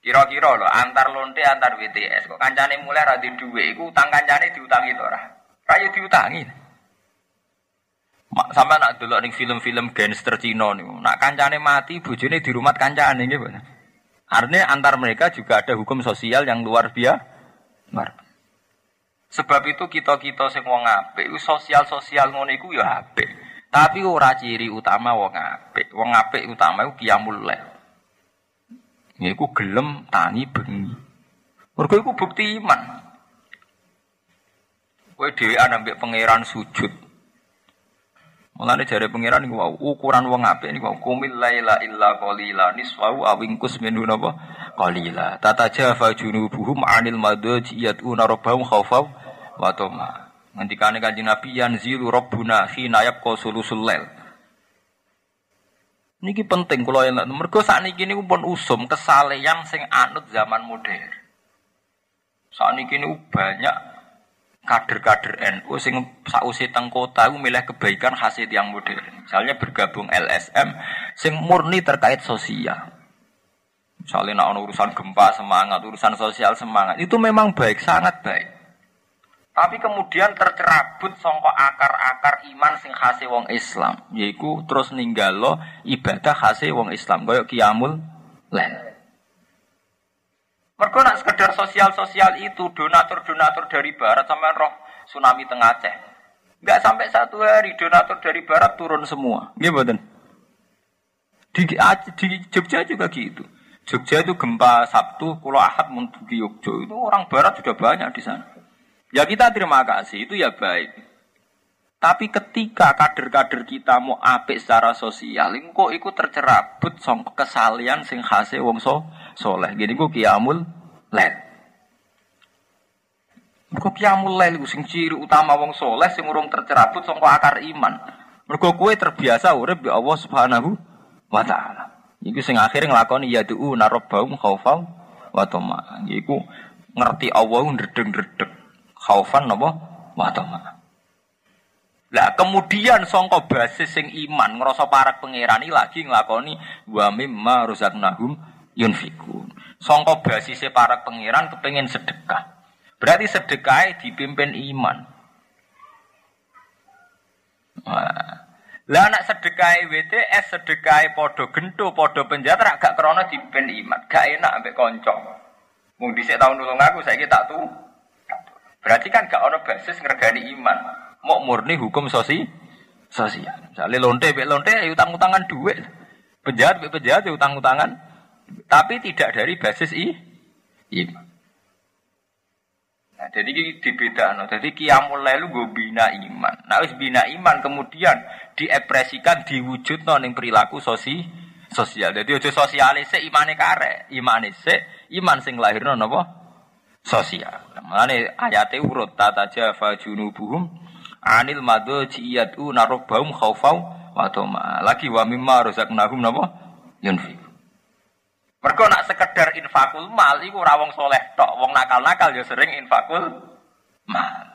Kira-kira loh, antar lonte, antar WTS. Kok kancane mulai radhi duwe, iku utang kancane diutangi to ora? Rayu diutangi. Sama nak dulu nih film-film gangster Cina nih, nak kancane mati, bujune di rumah kancane gitu. Artinya antar mereka juga ada hukum sosial yang luar biasa. Sebab itu kita kita sing wong apik, sosial sosial ngono iku ya apik. Tapi ora ciri utama wong apik. Wong apik utama iku qiyamul lail. Iku gelem tani bengi. Mergo iku bukti iman. Kowe dhewe ambek pangeran sujud, Mulane jare pangeran niku wau ukuran wong apik niku kumil laila illa qalila. Niswau awingkus minhu napa? Qalila. Tatajafa junubuhum anil madaji yatuna rabbahum khaufaw wa tama. Ngendikane kanjeng Nabi yanzilu rabbuna hina yabqa sulusul lail. Niki penting kula yang mergo sakniki niku pun usum kesalehan sing anut zaman modern. Sakniki niku banyak kader-kader NU sing sausi teng kota milih kebaikan hasil yang modern. Misalnya bergabung LSM sing murni terkait sosial. Misalnya nak urusan gempa semangat, urusan sosial semangat, itu memang baik, sangat baik. Tapi kemudian tercerabut songko akar-akar iman sing khase wong Islam, yaiku terus ninggalo ibadah khase wong Islam koyok kiamul lail. Mergo nak sekedar sosial-sosial itu donatur-donatur dari barat sampai roh tsunami tengah Aceh. Enggak sampai satu hari donatur dari barat turun semua. Nggih Di, di Jogja juga gitu. Jogja itu gempa Sabtu, Pulau Ahad di Jogja itu orang Barat sudah banyak di sana. Ya kita terima kasih itu ya baik. Tapi ketika kader-kader kita mau apik secara sosial, kok ikut tercerabut song kesalian sing khase wong so soleh. Gini kok kiamul lel. Kok kiamul lel iku sing ciri utama wong soleh sing urung tercerabut song akar iman. Mergo kue terbiasa urip bi Allah Subhanahu wa taala. Iku sing akhir nglakoni ya du'u narabbaum khaufau wa tama. Iku ngerti Allah ndredeg-ndredeg. Khaufan napa wa tama. Lah kemudian songko basis sing iman ngerasa parak pangeran lagi nglakoni wa mimma rozaqnahum yunfikun. Songko basis parak pangeran kepengen sedekah. Berarti sedekah dipimpin iman. Lah anak sedekah WTS, sedekah podo gento, podo penjara gak krono dipen iman, gak enak ambek konco. Mung dhisik tahun nulung aku saya tak tuh. Berarti kan gak ono basis ngergani iman. Mau murni hukum sosi sosial. Misalnya lonte be lonte ya utang-utangan duit. Penjahat be penjahat ya utang-utangan. Tapi tidak dari basis i iman. Nah, jadi no. Jadi kiamul lailu gue bina iman. Nah, wis bina iman kemudian diekspresikan diwujud ning perilaku sosi sosial. Jadi ojo sosialis imane kare, imane se iman sing lahirno napa? Sosial. Mulane ayate urut tata jafa junubuhum anil madu jiyatu narobahum khaufau wa Lagi wa mimma razaqnahum napa? Yunfiq. Mergo nak sekedar infakul mal iku ora wong soleh tok, wong nakal-nakal ya sering infakul mal.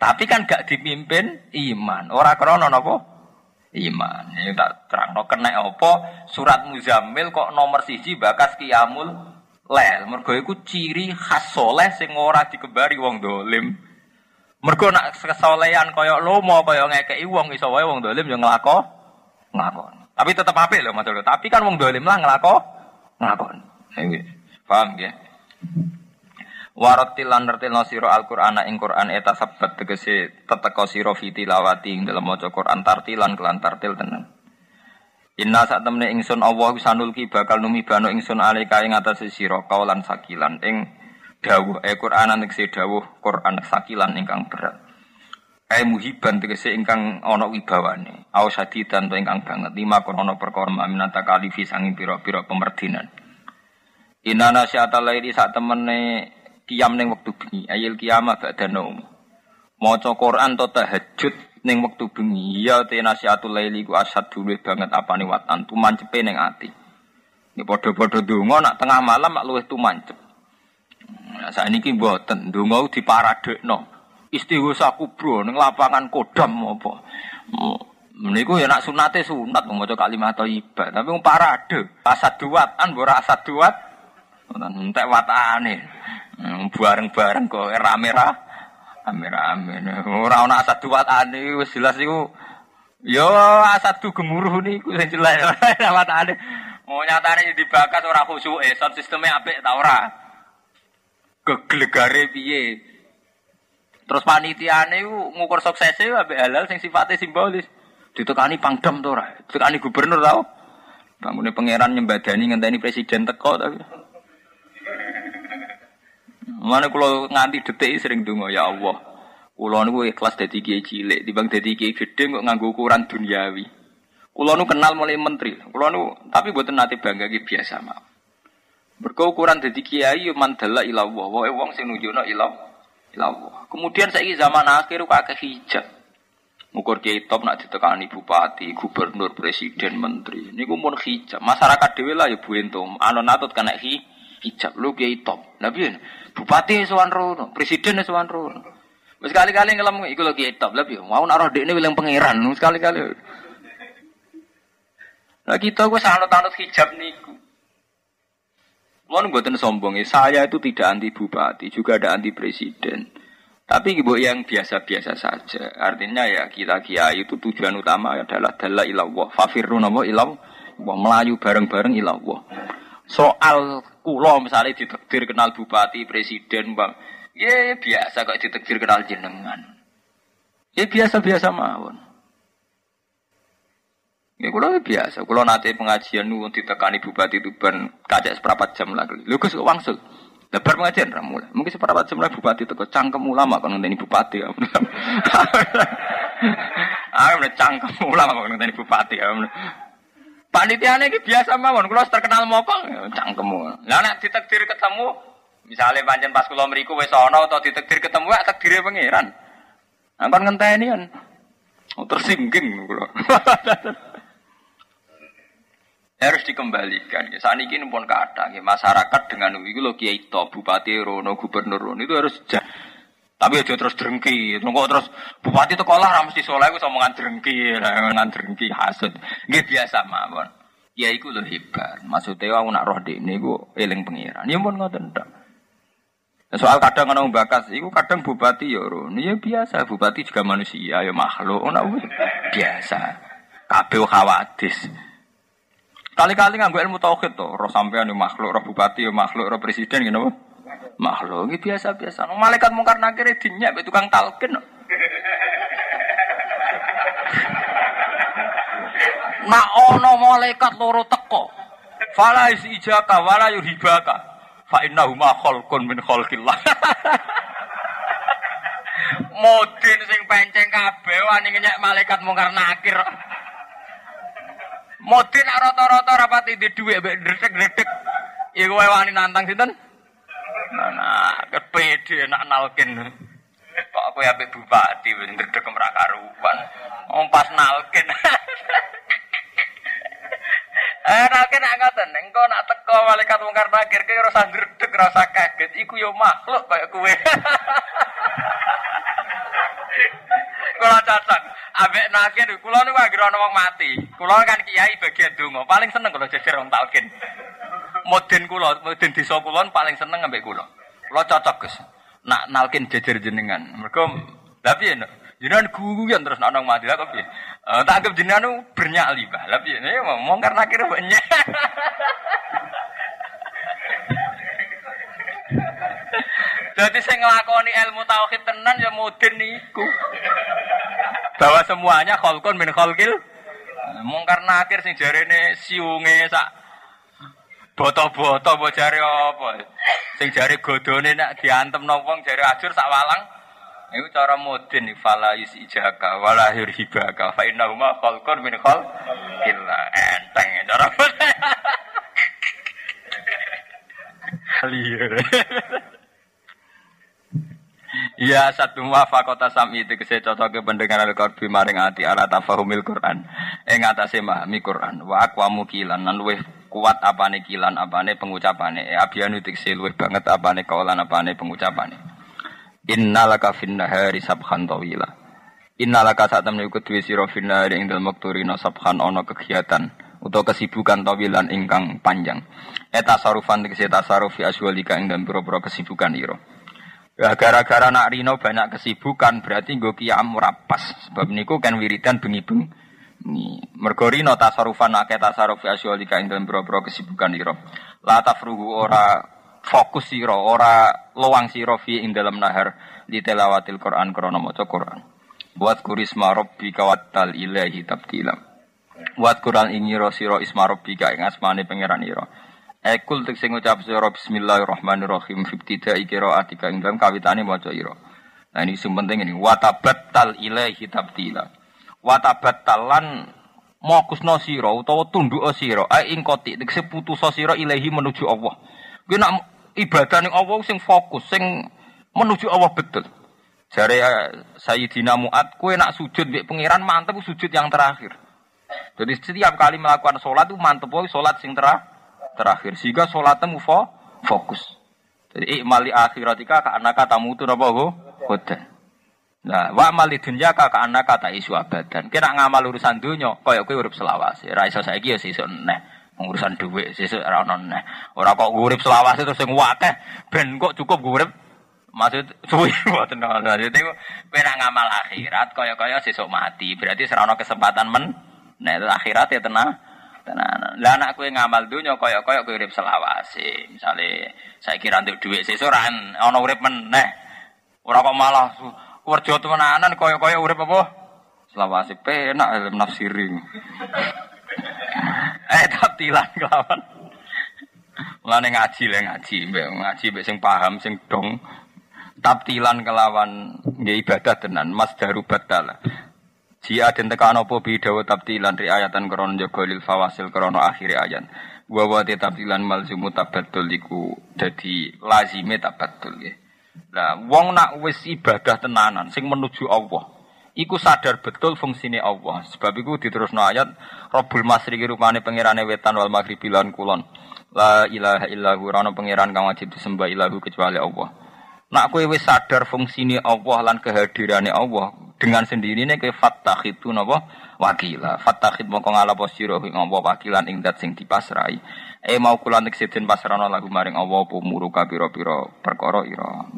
Tapi kan gak dipimpin iman, ora krana napa? Iman. Ini tak terangno kena apa surat Muzammil kok nomor siji bakas kiamul lel. Mergo iku ciri khas soleh sing ora dikebari wong dolim. Mergo nak kesolehan kaya lomo kaya ngekeki wong iso wae wong dolim yo nglako nglakon. Tapi tetep apik lho Mas Tapi kan wong dolim lah nglako ngakon. Paham ya? Warotil lan nertilno sira Al-Qur'an ing Qur'an eta sabat tegese teteka sira fi tilawati ing dalem maca Qur'an tartilan kelan tartil tenan. Inna sak temne ingsun Allah sanul ki bakal numibano ingsun alika ing atase sira kaulan sakilan ing dawuh e Qur'an tegese dawuh Qur'an sakilan ingkang berat. Ai muhiban tegese ingkang ana wibawane. Au sadidan to ingkang banget. Lima kono perkara minata kalifi sanging pira-pira pemerdinan. Inana syata lairi sak temene kiam ning wektu bengi. Ayil kiamah ba'da naum. Maca Quran to tahajud ning wektu bengi. Ya te nasihatul laili ku asad dulu banget apane watan tumancepe ning ati. Ini padha-padha donga nak tengah malam mak luwih tumancep. Nah, saat ini mboten donga diparadekno istighosa kubro ning lapangan Kodam apa. Meniku ya nak sunate sunat maca kalimat thayyibah, tapi wong parade, asad duat an ora asad duat. Entek watane. Hmm, bareng-bareng kok rame ra. Rame-rame. Ora ana asad duatane wis jelas iku Yo asad du gemuruh niku sing jelas watane. Mau nyatane dibakar ora khusyuk, sound sistemnya apik ta ora? Keglegare piye? Terus panitiane ku ngukur suksesnya ambek halal sing sifatnya simbolis. Ditekani pangdam to ora? Ditekani gubernur tau? Bangune pangeran nyembadani ngenteni presiden teko tapi. Mana kalau nganti detik sering dungo ya Allah. Kulo niku ikhlas dadi kiai cilik, timbang dadi kiai gede kok nganggo ukuran duniawi. Kulo nu kenal mulai menteri. Kulo nu tapi buatan nate bangga gitu biasa mah. Berkau ukuran dadi kiai mandala ilah Allah. Wae wong sing nunjukno Allah. Kemudian saya zaman akhir kok akeh hijab. Ngukur kiai top nak ditekani bupati, gubernur, presiden, menteri. Ini pun hijab. Masyarakat dewi lah ya bu entum. Anon kena hi hijab. Lu kiai top. Nabi bupati sowan rono, presiden sowan rono. Sekali-kali ngelam iku lho kiai top. Lah mau naruh dekne wilang pangeran. Sekali-kali. Nah kita gue sangat-sangat hijab niku. Lo buatan sombong ya, saya itu tidak anti bupati, juga ada anti presiden. Tapi ibu yang biasa-biasa saja. Artinya ya kita kiai itu tujuan utama adalah dalla ilallah. Fafirru nama ilallah. Melayu bareng-bareng ilallah. Soal kulo misalnya ditekdir kenal bupati, presiden, bang. Ya biasa kok ditekdir kenal jenengan. Ya biasa-biasa mawon. Ya kulo biasa. Kulo nanti pengajian nu ditekani bupati itu ban kacek seperempat jam lagi. Lu kok wangsul. Lebar pengajian ramu Mungkin seperempat jam lagi bupati teko cangkem ulama kan ngenteni bupati. Ah, udah cangkem ulama kan ngenteni bupati. Panitia ini biasa mawon, kalau terkenal mopong, cangkemmu. Lah nek ditakdir ketemu, misalnya panjen pas kula mriku wis ana atau ditakdir ketemu ya takdire pangeran. Kan ngenteni kan. Oh, tersingging kula. harus dikembalikan. Ya, saat ini pun kata ya, masyarakat dengan itu lo kiai to, bupati rono, gubernur rono itu harus jah. Tapi aja terus drengki, nunggu terus bupati itu kolah mesti soleh gue omongan drengki, omongan drengki hasud. Gak biasa mawon. Ya iku lo hebat. Maksudnya aku nak roh di ini gue eling pengiran. Ya pun nggak tentang. Soal kadang orang bakas, itu kadang bupati ya rono. Ya biasa, bupati juga manusia, ya makhluk. Nah, biasa. Kabel khawatis. Kali-kali nggak ilmu tauhid tuh, roh sampean yo makhluk, roh bupati yo makhluk, roh presiden gitu Makhluk ini biasa-biasa. No, malaikat mungkar nakir dinyak tukang talkin. Nak ono malaikat loro teko. Fala ijaka wala yuhibaka. Fa innahu ma khalqun min khalqillah. Modin sing penceng kabeh wani ngenyek malaikat mungkar nakir. Modin rata-rata rapati di duit mbek dretek-dretek. Iku wae wani nantang sinten? Nah, kepede nak nalkin. Kok aku ya bupati wis ndredeg ora karuan. Om pas nalkin. Eh, nalkin nak ngoten, engko nak teko malaikat mungkar nakir ki ora ndredeg, ora kaget. Iku yo makhluk kaya kowe. Kula cacat. Ambek nakir kula niku anggere ana wong mati. Kula kan kiai bagian donga. Paling seneng kalau jejer wong talkin. Moden kula, moden desa kula paling seneng ambek kula. Kula cocok, Gus. Nak nalkin jejer jenengan. Mergo lha piye Jenengan guyon terus nak nang mati kok piye? Eh tak anggap jenengan bernyali, Bah. Lah piye? Ya ngomong karena kira banyak. Jadi saya ngelakoni ilmu tauhid tenan ya modern niku. Bahwa semuanya kholkun min kholkil. Mungkar nakir sing jarene siunge sak boto-boto mbok jare apa? Sing jare godone nak diantem wong jare ajur sak walang. Iku cara modern fala ijaka wala hibaka fa innahuma khalqun min khalqil enteng cara. Liar. Ya satu kota sami itu kese cocok ke pendengar al-qalbi maring ati ala tafahumil Quran. Ing atase memahami Quran. Wa aqwamu kilan lan luwih kuat apane kilan apane pengucapane. E abianu tikse luwih banget apane kaulan apane pengusapane. Innalaka fin nahari sabhan tawila. Innalaka saat temen iku duwe sira fin nahari ing dalem wektu rina sabhan ana kegiatan utawa kesibukan tawilan ingkang panjang. Eta sarufan tegese tasaruf fi aswalika ing dalem pira-pira kesibukan ira. Ya gara-gara nak Rino banyak kesibukan berarti gue kiam rapas. Sebab niku kan wiridan bengi-bengi. Mergo Rino tasarufan akeh tasaruf asyolika ing dalam boro kesibukan iro. La tafruhu ora fokus siro, ora loang siro fi ing dalam nahar di telawatil Quran krana maca Quran. Buat kurisma rabbika wattal ilahi tabtila. Buat Quran ini ro siro isma rabbika ing asmane pangeran iro. Ekul tek sing ngucap sira bismillahirrahmanirrahim fibtida qiraatika ing dalam kawitane maca ira. Nah ini sing penting ini watabattal ilaihi tabtila. Watabattalan mokusno sira utawa tunduk sira ai ing koti tek putus sira ilahi menuju Allah. Kuwi nak ibadah ning Allah sing fokus sing menuju Allah betul. Jare uh, Sayyidina Mu'ad, kue nak sujud mbek pangeran mantep sujud yang terakhir. Jadi setiap kali melakukan sholat itu mantep sholat sing terakhir terakhir. Sehingga sholatnya fo fokus. Jadi ikmali akhiratika ka anaka tamutu napa ho hodan nah wa mali dunya ka ka anaka ta isu abadan. Kira ngamal urusan dunya kaya kowe urip selawase. Ra iso saiki ya sesuk neh. Urusan dhuwit sesuk ora ono neh. Kok urip selawase terus sing akeh ben kok cukup urip. Maksud suwi mboten maksud itu kowe nak ngamal akhirat kaya-kaya sesuk mati. Berarti serana kesempatan men. Nah itu akhirat ya tenang. Tenan. Lah anak kowe ngamal dunya kaya-kaya kowe urip selawase. Misale saya kira untuk duit sesuk ora ana urip meneh. Ora kok malah kerja temenanan kaya-kaya urip apa? Selawase penak ilmu nafsiri. eh taptilan kawan. Mulane ngaji le ngaji, ngaji mbek sing paham sing dong taptilan kelawan nggih ibadah tenan mas daru batala Jia den tekan apa bidawa tabtilan riayatan krono jaga lil fawasil krono akhir ayat. Wa wa tabtilan malzumu tabaddul iku dadi lazime tabaddul nggih. Lah wong nak wis ibadah tenanan sing menuju Allah, iku sadar betul fungsine Allah. Sebab iku diterusno ayat Rabbul Masriqi rupane pangerane wetan wal maghribi lan kulon. La ilaha illahu rana pangeran kang wajib disembah ilahu kecuali Allah. Nak kowe wis sadar fungsine Allah lan kehadirane Allah dengan sendirinya kowe fattakhidun napa wakila. Fattakhid mongko ngalapo sira ing Allah wakilan ing dat sing dipasrai. E mau kula nek pasrana lagu maring Allah pumuru kapira-pira perkara ira.